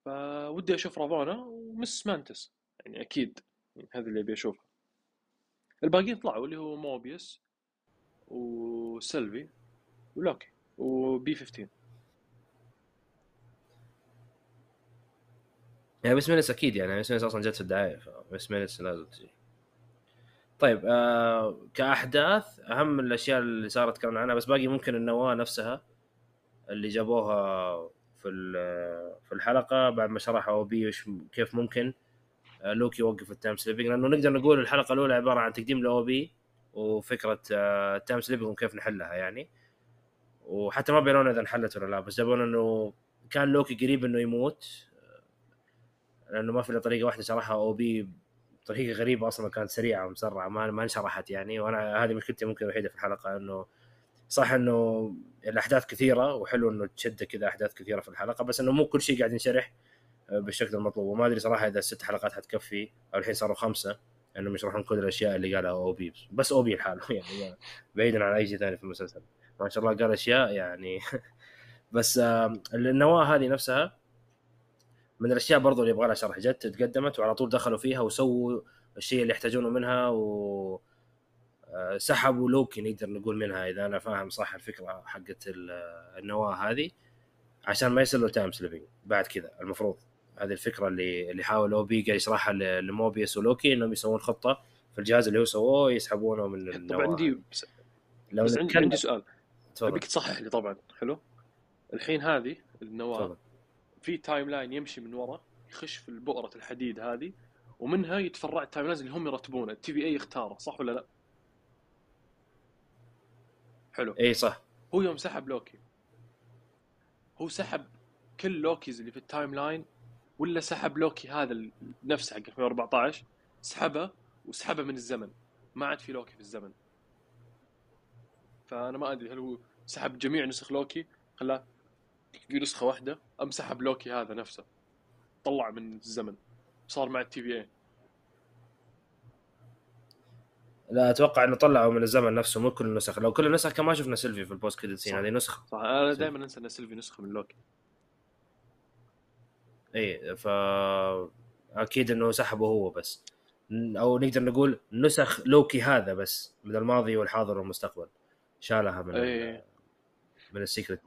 فودي أشوف رافونا و Miss Minutes. يعني أكيد يعني هذا اللي أبي أشوفه. الباقيين طلعوا اللي هو موبيوس وسيلفي ولوكي و B-15 يعني بس Minutes أكيد يعني بس Minutes أصلا جت في الدعاية فبس Minutes لازم تجي. طيب آه كأحداث أهم الأشياء اللي صارت تكلمنا عنها بس باقي ممكن النواة نفسها. اللي جابوها في في الحلقة بعد ما شرحوا OB كيف ممكن آه، لوكي يوقف ال time slipping. لأنه نقدر نقول الحلقة الأولى عبارة عن تقديم ل OB وفكرة آه، ال time slipping وكيف نحلها يعني. وحتى ما بيرونا إذا انحلت ولا لا بس جابونا إنه كان لوكي قريب إنه يموت لأنه ما في إلا طريقة واحدة شرحها OB بطريقه غريبة أصلا كانت سريعة ومسرعة ما ما انشرحت يعني. وأنا هذه مشكلتي ممكن الوحيدة في الحلقة إنه صح إنه الأحداث كثيرة وحلو إنه تشد كذا أحداث كثيرة في الحلقة بس إنه مو كل شيء قاعد ينشرح آه، بالشكل المطلوب. وما أدري صراحة إذا الست حلقات حتكفي أو الحين صاروا خمسة إنهم يشرحون كل الأشياء اللي قالها OB بس OB لحاله يعني بعيدا عن أي شيء ثاني في المسلسل. ما شاء الله قال أشياء يعني. بس النواة هذه نفسها من الأشياء برضو اللي يبغى لها شرح جت تقدمت وعلى طول دخلوا فيها وسووا الشيء اللي يحتاجونه منها و سحبوا لوكي نقدر نقول منها إذا أنا فاهم صح الفكرة حقت ال- النواة هذه عشان ما يصير له time slipping بعد كذا المفروض. هذه الفكرة اللي اللي حاول OB قاعد يشرحها لموبيس ولوكي إنهم يسوون خطة في الجهاز اللي هو سووه يسحبونه من النواة عندي بس, لو بس عندي, عندي سؤال. تفضل. أبيك تصحح لي طبعا. حلو. الحين هذه النواة في timeline يمشي من ورا يخش في بؤرة الحديد هذه ومنها يتفرع ال timelines اللي هم يرتبونه. ال TVA يختاره صح ولا لا؟ حلو. إي صح. هو يوم سحب لوكي. هو سحب كل لوكيز اللي في ال timeline ولا سحب لوكي هذا نفسه حق 2014 سحبه وسحبه من الزمن. ما عاد في لوكي في الزمن. فأنا ما أدري هل هو سحب جميع نسخ لوكي خلاه في نسخة واحدة أم سحب لوكي هذا نفسه. طلع من الزمن. صار مع ال TVA لا أتوقع إنه طلعوا من الزمن نفسه مو كل النسخ. لو كل النسخ كان ما شفنا سيلفي في ال post-credit scene. هذه نسخة. صح أنا دائما أنسى إن سيلفي نسخة من لوكي. إي ف أكيد إنه سحبه هو بس. أو نقدر نقول نسخ لوكي هذا بس من الماضي والحاضر والمستقبل. شالها من إي. من ال sacred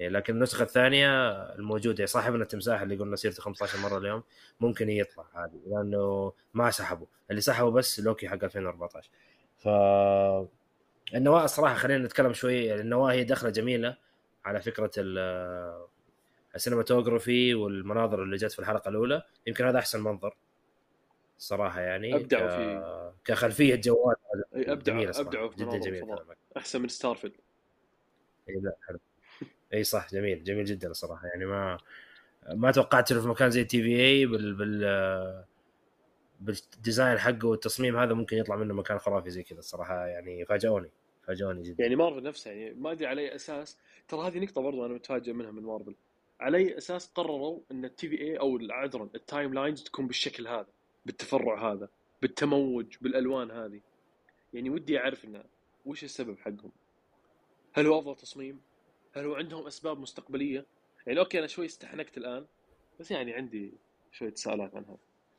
لكن النسخة الثانية الموجودة صاحبنا التمساح اللي قلنا سيرته 15 مرة اليوم ممكن يطلع عادي لأنه ما سحبوا اللي سحبوا بس لوكي حق 2014 ف النواة الصراحة خلينا نتكلم شوي النواة هي دخلة جميلة على فكرة ال- ال cinematography والمناظر اللي جت في الحلقة الأولى يمكن هذا أحسن منظر صراحة يعني أبدعوا ك- فيه. كخلفية جوال ابدعوا. ابدعوا جدا جميل. أحسن من ستارفيلد اي لا حلو إي صح جميل جميل جدا الصراحة. يعني ما ما توقعت إنه في مكان زي TVA بال بال بال design حقه والتصميم هذا ممكن يطلع منه مكان خرافي زي كذا الصراحة. يعني فاجئوني فاجئوني جدا. يعني مارفل نفسها يعني ما أدري على أي أساس. ترى هذه نقطة برضو أنا متفاجئ منها من مارفل. على أي أساس قرروا إن ال TVA أو عذرا ال timelines تكون بالشكل هذا بالتفرع هذا بالتموج بالألوان هذه؟ يعني ودي أعرف إنه وش السبب حقهم؟ هل هو افضل تصميم؟ هل هو عندهم أسباب مستقبلية؟ يعني okay أنا شوي استحنكت الآن بس يعني عندي شوية تساؤلات عن هذا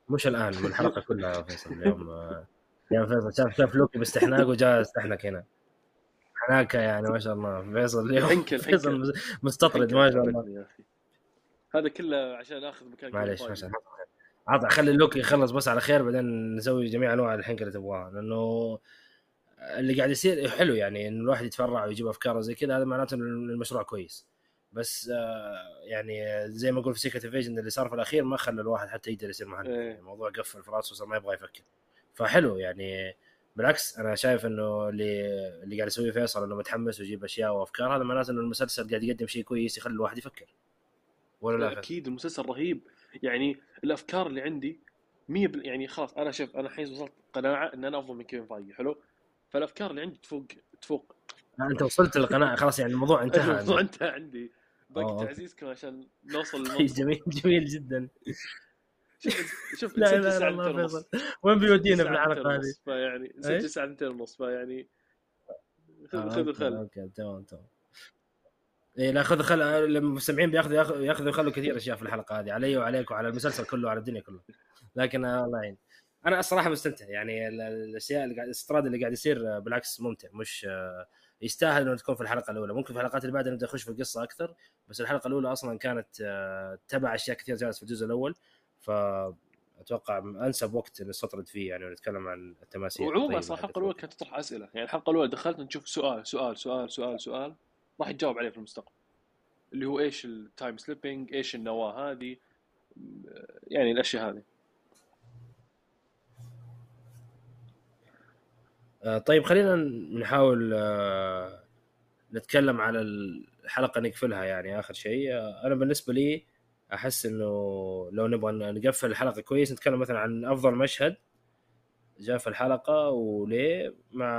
مش الآن من الحلقة كلها يا فيصل. اليوم آه، اليوم فيصل شاف شاف لوكي باستحناق وجاء استحنك هنا. حناكه يعني ما شاء الله. فيصل اليوم حنكل- فيصل مستطرد ما شاء الله. يا. هذا كله عشان آخذ مكان معليش كيفن ما. شاء الله. عطى خلي اللوكي يخلص بس على خير بعدين نسوي جميع أنواع الحنكه اللي تبغاها. لأنه اللي قاعد يصير حلو يعني انه الواحد يتفرع ويجيب أفكاره زي كذا هذا معناته انه المشروع كويس. بس آه، يعني زي ما أقول في سيكرت انفيجن اللي صار في الأخير ما خلى الواحد حتى يقدر يصير مهندس. إيه. يعني الموضوع قفل في راسه وصار ما يبغى يفكر. فحلو يعني بالعكس أنا شايف إنه اللي اللي قاعد يسويه فيصل إنه متحمس ويجيب أشياء وأفكار هذا معناته إنه المسلسل قاعد يقدم شيء كويس يخلي الواحد يفكر. ولا لا؟ أكيد المسلسل رهيب. يعني الأفكار اللي عندي 100 بال... يعني خلاص أنا شوف أنا الحين وصلت قناعة إن أنا أفضل من كيفن فايجي حلو؟ فالأفكار اللي عندي تفوق تفوق. أنت وصلت للقناعة. خلاص يعني الموضوع انتهى الموضوع انتهى عندي. أوكي. تعزيزكم عشان نوصل جميل جميل جدا. شوف شوف لا لا لا الله. فيصل وين بيودينا في ساعتين الحلقة هذه؟ فيعني إيه؟ نسجل ساعتين ونص فيعني خذ آه، خذ أوكي تمام تمام. إيه لا خذ خل المستمعين بياخذوا ياخذوا ياخذوا يخلوا كثير أشياء في الحلقة هذه. علي وعليك وعلى المسلسل كله وعلى الدنيا كلها. لكن آه، الله يعين. أنا الصراحة مستمتع. يعني ال- ال- الأشياء اللي قاعد الاستراد اللي قاعد يصير بالعكس ممتع مش يستاهل إنه تكون في الحلقة الأولى. ممكن في الحلقات اللي بعدها نبدأ نخش في القصة أكثر بس الحلقة الأولى أصلا كانت آه، تبع أشياء كثير جالس في الجزء الأول. فاتوقع أنسب وقت نستطرد فيه يعني ونتكلم عن التماثيل وعموما حقت الحلقة الأولى. كانت تطرح أسئلة. يعني الحلقة الأولى دخلت نشوف سؤال سؤال سؤال سؤال سؤال راح يتجاوب عليه في المستقبل. اللي هو إيش ال time slipping إيش النواة هذه؟ يعني الأشياء هذه. طيب خلينا نحاول آه، نتكلم على الحلقة نقفلها يعني آخر شيء. آه، أنا بالنسبة لي أحس إنه لو نبغى نقفل الحلقة كويس نتكلم مثلا عن أفضل مشهد جاء في الحلقة وليه مع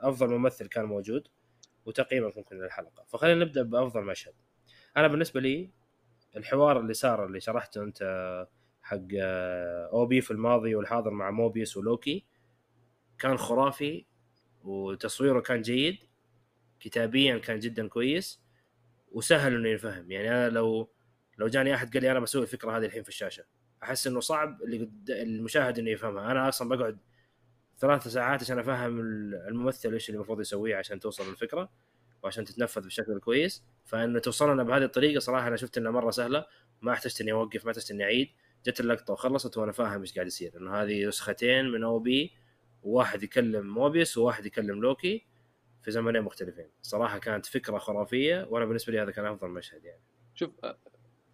أفضل ممثل كان موجود وتقييمك ممكن للحلقة. فخلينا نبدأ بأفضل مشهد. أنا بالنسبة لي الحوار اللي صار اللي شرحته أنت حق آه، أوبي في الماضي والحاضر مع موبيس ولوكي كان خرافي وتصويره كان جيد كتابيا كان جدا كويس وسهل إنه ينفهم. يعني أنا لو لو جاني أحد قال لي أنا بسوي الفكرة هذه الحين في الشاشة أحس إنه صعب اللي المشاهد إنه يفهمها. أنا أصلا بقعد ثلاث ساعات عشان أفهم الممثل إيش اللي المفروض يسويه عشان توصل للفكرة وعشان تتنفذ بشكل كويس. فإنه توصلنا بهذه الطريقة صراحة أنا شفت إنها مرة سهلة. ما احتجت إني أوقف ما احتجت إني أعيد. جت اللقطة وخلصت وأنا فاهم إيش قاعد يصير. إنه هذه نسختين من OB وواحد يكلم موبيس وواحد يكلم لوكي في زمنين مختلفين. صراحة كانت فكرة خرافية وأنا بالنسبة لي هذا كان أفضل مشهد يعني. شوف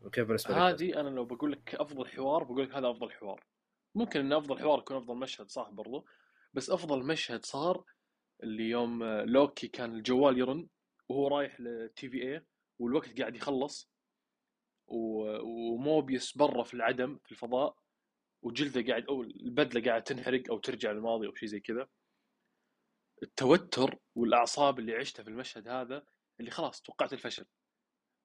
وكيف بالنسبة لك؟ هذه أنا لو بقول لك أفضل حوار بقول لك هذا أفضل حوار. ممكن إن أفضل حوار يكون أفضل مشهد صح برضو. بس أفضل مشهد صار اللي يوم لوكي كان الجوال يرن وهو رايح لل TVA والوقت قاعد يخلص وموبيس برا في العدم في الفضاء. وجلدة قاعد أو البدلة قاعدة تنحرق أو ترجع للماضي أو شيء زي كذا. التوتر والأعصاب اللي عشتها في المشهد هذا اللي خلاص توقعت الفشل.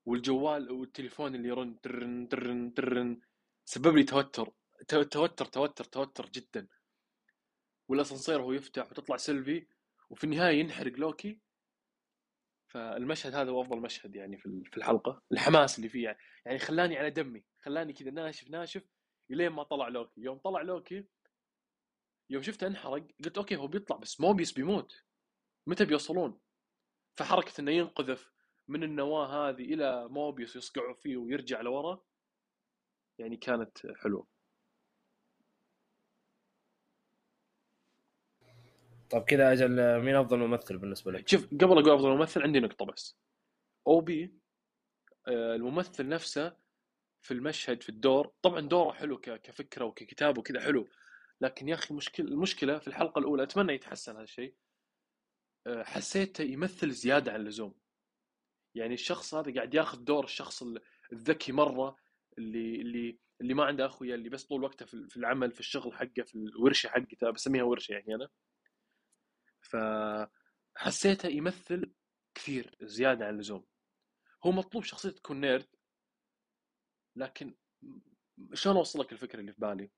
والجوال والتليفون اللي يرن ترن ترن ترن سبب لي توتر. تو- توتر توتر توتر جدا. والأسانسير هو يفتح وتطلع سيلفي وفي النهاية ينحرق لوكي. فالمشهد هذا هو أفضل مشهد يعني في في الحلقة. الحماس اللي فيه يعني, يعني خلاني على دمي خلاني كذا ناشف ناشف. الين ما طلع لوكي؟ يوم طلع لوكي يوم شفته انحرق قلت okay هو بيطلع بس موبيس بيموت. متى بيوصلون؟ فحركة إنه ينقذف من النواة هذه إلى موبيوس يصقعوا فيه ويرجع لورا يعني كانت حلوة. طيب كذا أجل مين أفضل ممثل بالنسبة لك؟ شوف قبل أقول أفضل ممثل عندي نقطة بس. أو بي آه، الممثل نفسه في المشهد في الدور. طبعا دوره حلو كفكرة وككتابه وكذا حلو. لكن يا أخي مشكله المشكلة في الحلقة الأولى أتمنى يتحسن هذا الشيء. آه، حسيته يمثل زيادة عن اللزوم. يعني الشخص هذا قاعد ياخذ دور الشخص ال- الذكي مرة اللي اللي اللي ما عنده أخويا اللي بس طول وقته في العمل في الشغل حقه في الورشة حقته بسميها ورشة يعني أنا. فحسيته يمثل كثير زيادة عن اللزوم. هو مطلوب شخصيته تكون nerd. لكن شلون أوصل لك الفكرة اللي في بالي؟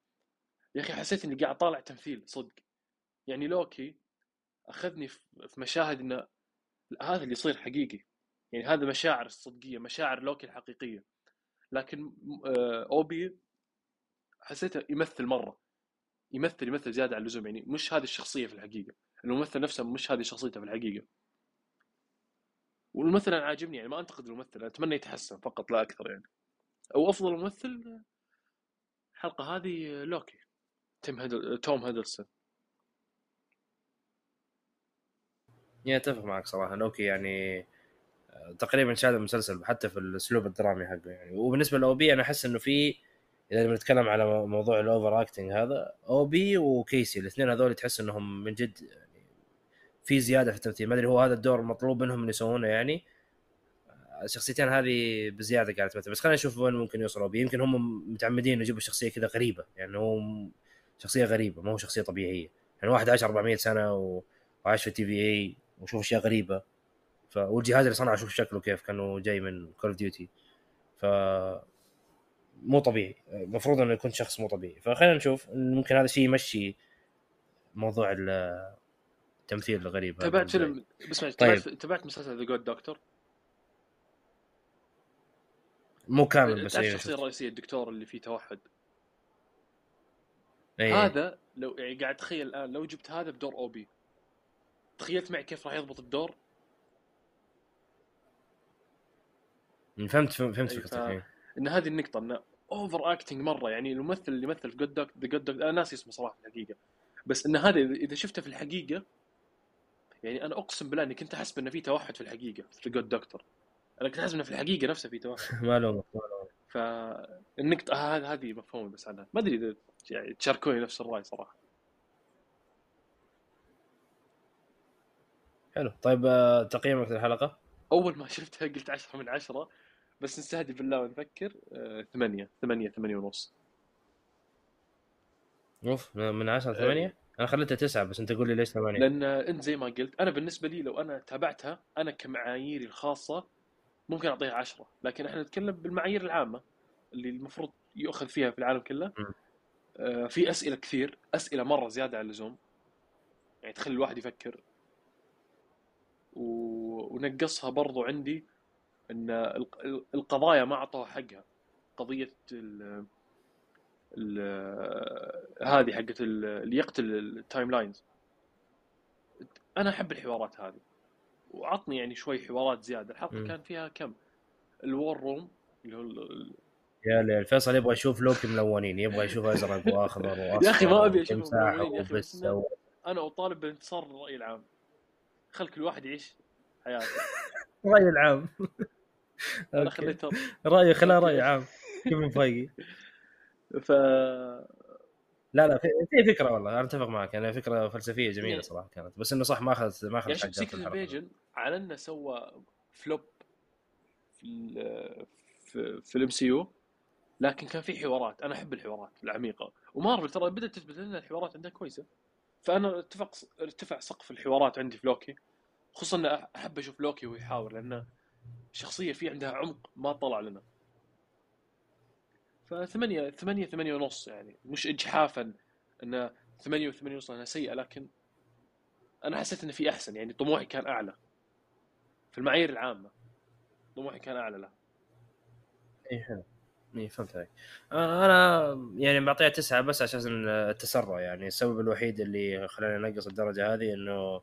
يا أخي حسيت إني قاعد طالع تمثيل صدق. يعني لوكي أخذني في مشاهد إنه هذا اللي يصير حقيقي. يعني هذا مشاعر الصدقية مشاعر لوكي الحقيقية. لكن آه، أوبي حسيته يمثل مرة. يمثل يمثل زيادة عن اللزوم. يعني مش هذه الشخصية في الحقيقة. الممثل نفسه مش هذه شخصيته في الحقيقة. والممثل أنا عاجبني يعني ما أنتقد الممثل أتمنى يتحسن فقط لا أكثر يعني. أو أفضل ممثل الحلقة هذه لوكي تيم هيدل... توم هيدلسون. يعني أتفق معك صراحة. لوكي يعني تقريبا شاد المسلسل حتى في الأسلوب الدرامي حقه يعني. وبالنسبة لأوبي أنا أحس إنه في إذا بنتكلم على موضوع ال overacting هذا اوبي وكيسي الاثنين هذول تحس إنهم من جد يعني في زيادة في التمثيل. ما أدري هو هذا الدور مطلوب منهم ان يسوونه يعني؟ الشخصيتين هذه بزيادة قاعدة تمثل بس خلينا نشوف وين ممكن يوصلوا اوبي يمكن هم متعمدين يجيبوا شخصية كذا غريبة يعني هو شخصية غريبة ما هو شخصية طبيعية. يعني واحد عاش 400 سنة و- وعاش في TVA وشوف أشياء غريبة. ف والجهاز اللي صنعه شوف شكله كيف كأنه جاي من Call of Duty ف مو طبيعي. المفروض إنه يكون شخص مو طبيعي. فخلينا نشوف ممكن هذا الشيء يمشي موضوع ال- التمثيل الغريب تابعت فيلم اسمع طيب. تابعت مسلسل The Good Doctor لي. مو كامل بس الشخصيه شفت. الرئيسية الدكتور اللي فيه توحد إيه. هذا لو يعني قاعد تخيل الآن لو جبت هذا بدور اوبي تخيلت معي كيف راح يضبط الدور فهمت فهمت فكرتك إيه. إن هذه النقطة إنه overacting مرة يعني الممثل اللي يمثل في Good Doc The Good Doc أنا ناسي اسمه صراحة في الحقيقة بس إن هذا إذا شفته في الحقيقة يعني أنا أقسم بالله إني كنت احسب انه في توحد في الحقيقة في Good Doctor أنا كنت احسب إنه في الحقيقة نفسها في توحد ما لومك ما لومك. فالنقطه هذه هذه مفهومه بس عنها ما أدري إذا يعني تشاركوني نفس الرأي صراحة. حلو. طيب آه، تقييمك للحلقه أول ما شفتها قلت 10 من 10 بس نستهدف بالله ونفكر آه، ثمانية ثمانية ثمانية ونص. أوف من 10 ل إيه. 8 أنا خليتها 9 بس أنت قول لي ليش 8 لأن أنت زي ما قلت أنا بالنسبة لي لو أنا تابعتها أنا كمعاييري الخاصة ممكن أعطيها عشرة. لكن إحنا نتكلم بالمعايير العامة اللي المفروض يؤخذ فيها في العالم كله. آه، في أسئلة كثير. أسئلة مرة زيادة عن اللزوم. يعني تخلي الواحد يفكر. و... ونقصها برضو عندي إن الق- القضايا ما أعطوها حقها. قضية ال... ال... هذه حقت ال- اللي يقتل ال timelines. أنا أحب الحوارات هذه. وعطني يعني شوي حوارات زيادة. الحلقة مم. كان فيها كم؟ ال war room اللي هو ال- يا ليل فيصل يبغى يشوف لوكي ملونين يبغى يشوف أزرق وآخضر وأصفر يا أخي ما ملونين يا وبس إنه- و- أنا أطالب بانتصار الرأي العام. خل كل واحد يعيش حياته. رأي العام. أنا أوكي. خليت رأي خلاه رأي عام. كيف مفايقي ف لا لا في, في فكرة والله أنا أتفق معك يعني فكرة فلسفية جميلة يعني- صراحة كانت بس إنه صح ما اخذت ما يعني اخذت شوف Secret الحلقة. Invasion على إنه سوى flop في ال في, ال MCU لكن كان في حوارات أنا أحب الحوارات العميقة. ومارفل ترى بدأت تثبت لنا الحوارات عندها كويسة. فأنا اتفق ارتفع سقف الحوارات عندي في لوكي. خصوصا أحب أشوف لوكي وهو لأنه شخصية في عندها عمق ما طلع لنا. فثمانية ثمانية ثمانية ونص يعني. مش اجحافا انه 88 وصل انها سيئة لكن أنا حسيت إن في أحسن يعني. طموحي كان أعلى في المعايير العامة. طموحي كان أعلى له إي حلو. إي فهمت عليك أنا يعني بعطيها تسعة بس عشان التسرع يعني. السبب الوحيد اللي خلاني أنقص الدرجة هذه إنه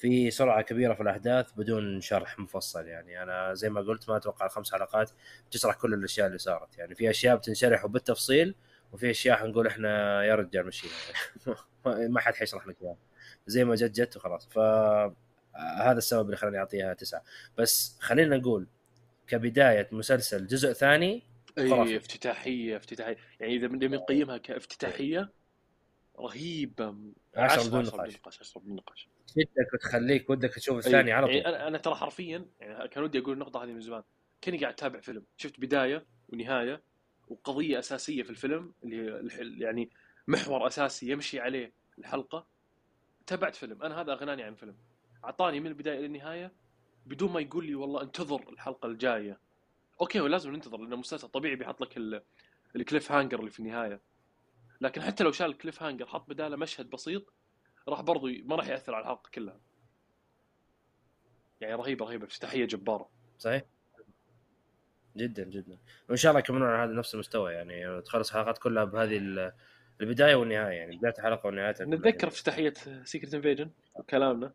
في سرعة كبيرة في الأحداث بدون شرح مفصل يعني. أنا زي ما قلت ما أتوقع الخمس حلقات تشرح كل الأشياء اللي صارت يعني. في أشياء بتنشرح وبالتفصيل وفي أشياء حنقول إحنا يا رجال مشينا. ما حد حيشرح لك إياها. زي ما جت جت وخلاص. ف هذا السبب اللي خلاني أعطيها تسعة. بس خلينا نقول كبداية مسلسل جزء ثاني اي افتتاحية افتتاحية. يعني إذا بنقيمها كافتتاحية رهيبة. 10 بدون نقاش. 10 بدون نقاش. تشدك وتخليك ودك تشوف الثاني على طول. أنا أنا ترى حرفيا يعني كان ودي أقول النقطة هذه من زمان. كأني قاعد أتابع فيلم. شفت بداية ونهاية وقضية أساسية في الفيلم اللي يعني محور أساسي يمشي عليه الحلقة. تابعت فيلم. أنا هذا أغناني عن فيلم. أعطاني من البداية إلى النهاية بدون ما يقول لي والله انتظر الحلقة الجاية. أوكي ولازم ننتظر لأنه مسلسل طبيعي بيحط لك ال cliffhanger اللي في النهاية. لكن حتى لو شال ال cliffhanger حط بداله مشهد بسيط راح برضو ما راح يأثر على الحلقة كلها. يعني رهيبة رهيبة. افتتاحيه جبارة. صحيح. جدا جدا. وإن شاء الله يكملون على هذا نفس المستوى يعني. تخلص الحلقات كلها بهذه البداية والنهاية يعني بداية الحلقة ونهايتها نتذكر افتتاحيه Secret Invasion كلامنا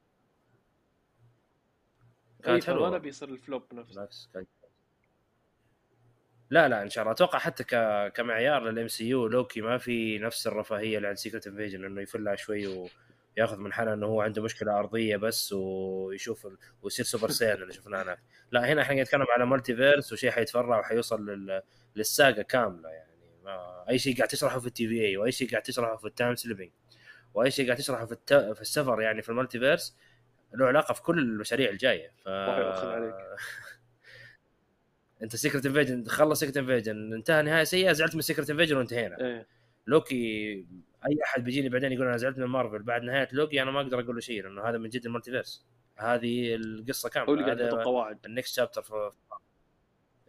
كانت إيه، حلوة. ما نبي يصير ال flop نفسه. لا لا إن شاء الله. أتوقع حتى ك... كمعيار لل MCU لوكي ما في نفس الرفاهية اللي عند Secret Invasion إنه يفلها شوي وياخذ منحنى إنه هو عنده مشكلة أرضية بس ويشوف ال... ويصير سوبر سين اللي شفناه هناك. لا هنا إحنا نتكلم على multiverse وشيء حيتفرع وحيوصل لل... للساغا كاملة يعني. ما... أي شيء قاعد تشرحه في ال TVA وأي شيء قاعد تشرحه في ال time slipping وأي شيء قاعد تشرحه في الت... في السفر يعني في ال multiverse له علاقة في كل المشاريع الجاية. ف أنت Secret Invasion خلص Secret Invasion انتهى نهاية سيئة زعلت من Secret Invasion وانتهينا. إيه. لوكي أي أحد بيجيني بعدين يقول أنا زعلت من مارفل بعد نهاية لوكي أنا ما أقدر أقول له شيء لأنه هذا من جد ال multiverse. هذه القصة كاملة هذا القواعد ال next chapter في...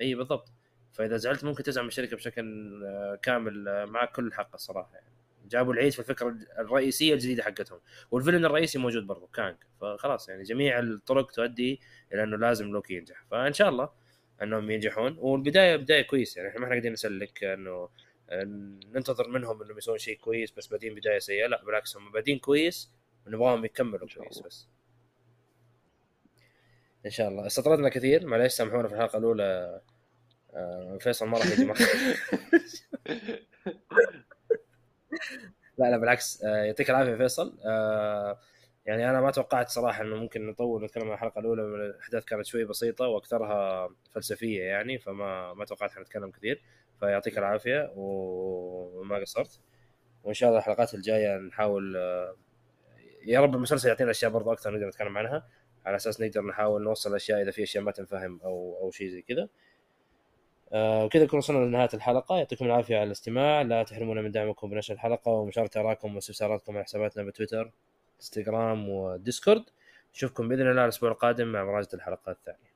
إي بالضبط. فإذا زعلت ممكن تزعل من الشركة بشكل آه، كامل آه، معك كل الحق الصراحه يعني. جابوا العيد في الفكرة الرئيسية الجديدة حقتهم. وال villain الرئيسي موجود برضه كانج فخلاص يعني جميع الطرق تؤدي إلى إنه لازم لوكي ينجح. فإن شاء الله إنهم ينجحون. والبداية بداية كويسة يعني إحنا ما إحنا قاعدين نسلك إنه ننتظر منهم إنهم يسوون شيء كويس بس بادين بداية سيئة. لا بالعكس هم بادين كويس ونبغاهم يكملوا كويس بس. إن شاء الله. استطردنا كثير. معليش سامحونا في الحلقة الأولى. آه، فيصل ما راح يجي لا لا بالعكس. آه، يعطيك العافية فيصل. آه، يعني أنا ما توقعت صراحة إنه ممكن نطول نتكلم عن الحلقة الأولى. الأحداث كانت شوي بسيطة وأكثرها فلسفية يعني فما ما توقعت حنتكلم كثير. فيعطيك العافية وما قصرت. وإن شاء الله الحلقات الجاية نحاول آه، يا رب المسلسل يعطينا أشياء برضو أكثر نقدر نتكلم عنها على أساس نقدر نحاول نوصل أشياء إذا في أشياء ما تنفهم أو أو شيء زي كذا. آه وكذا نكون وصلنا لنهاية الحلقة. يعطيكم العافية على الاستماع. لا تحرمونا من دعمكم بنشر الحلقة ومشاركة ارائكم واستفساراتكم على حساباتنا بتويتر إنستغرام وديسكورد. نشوفكم بإذن الله الأسبوع القادم مع مراجعة الحلقة الثانية.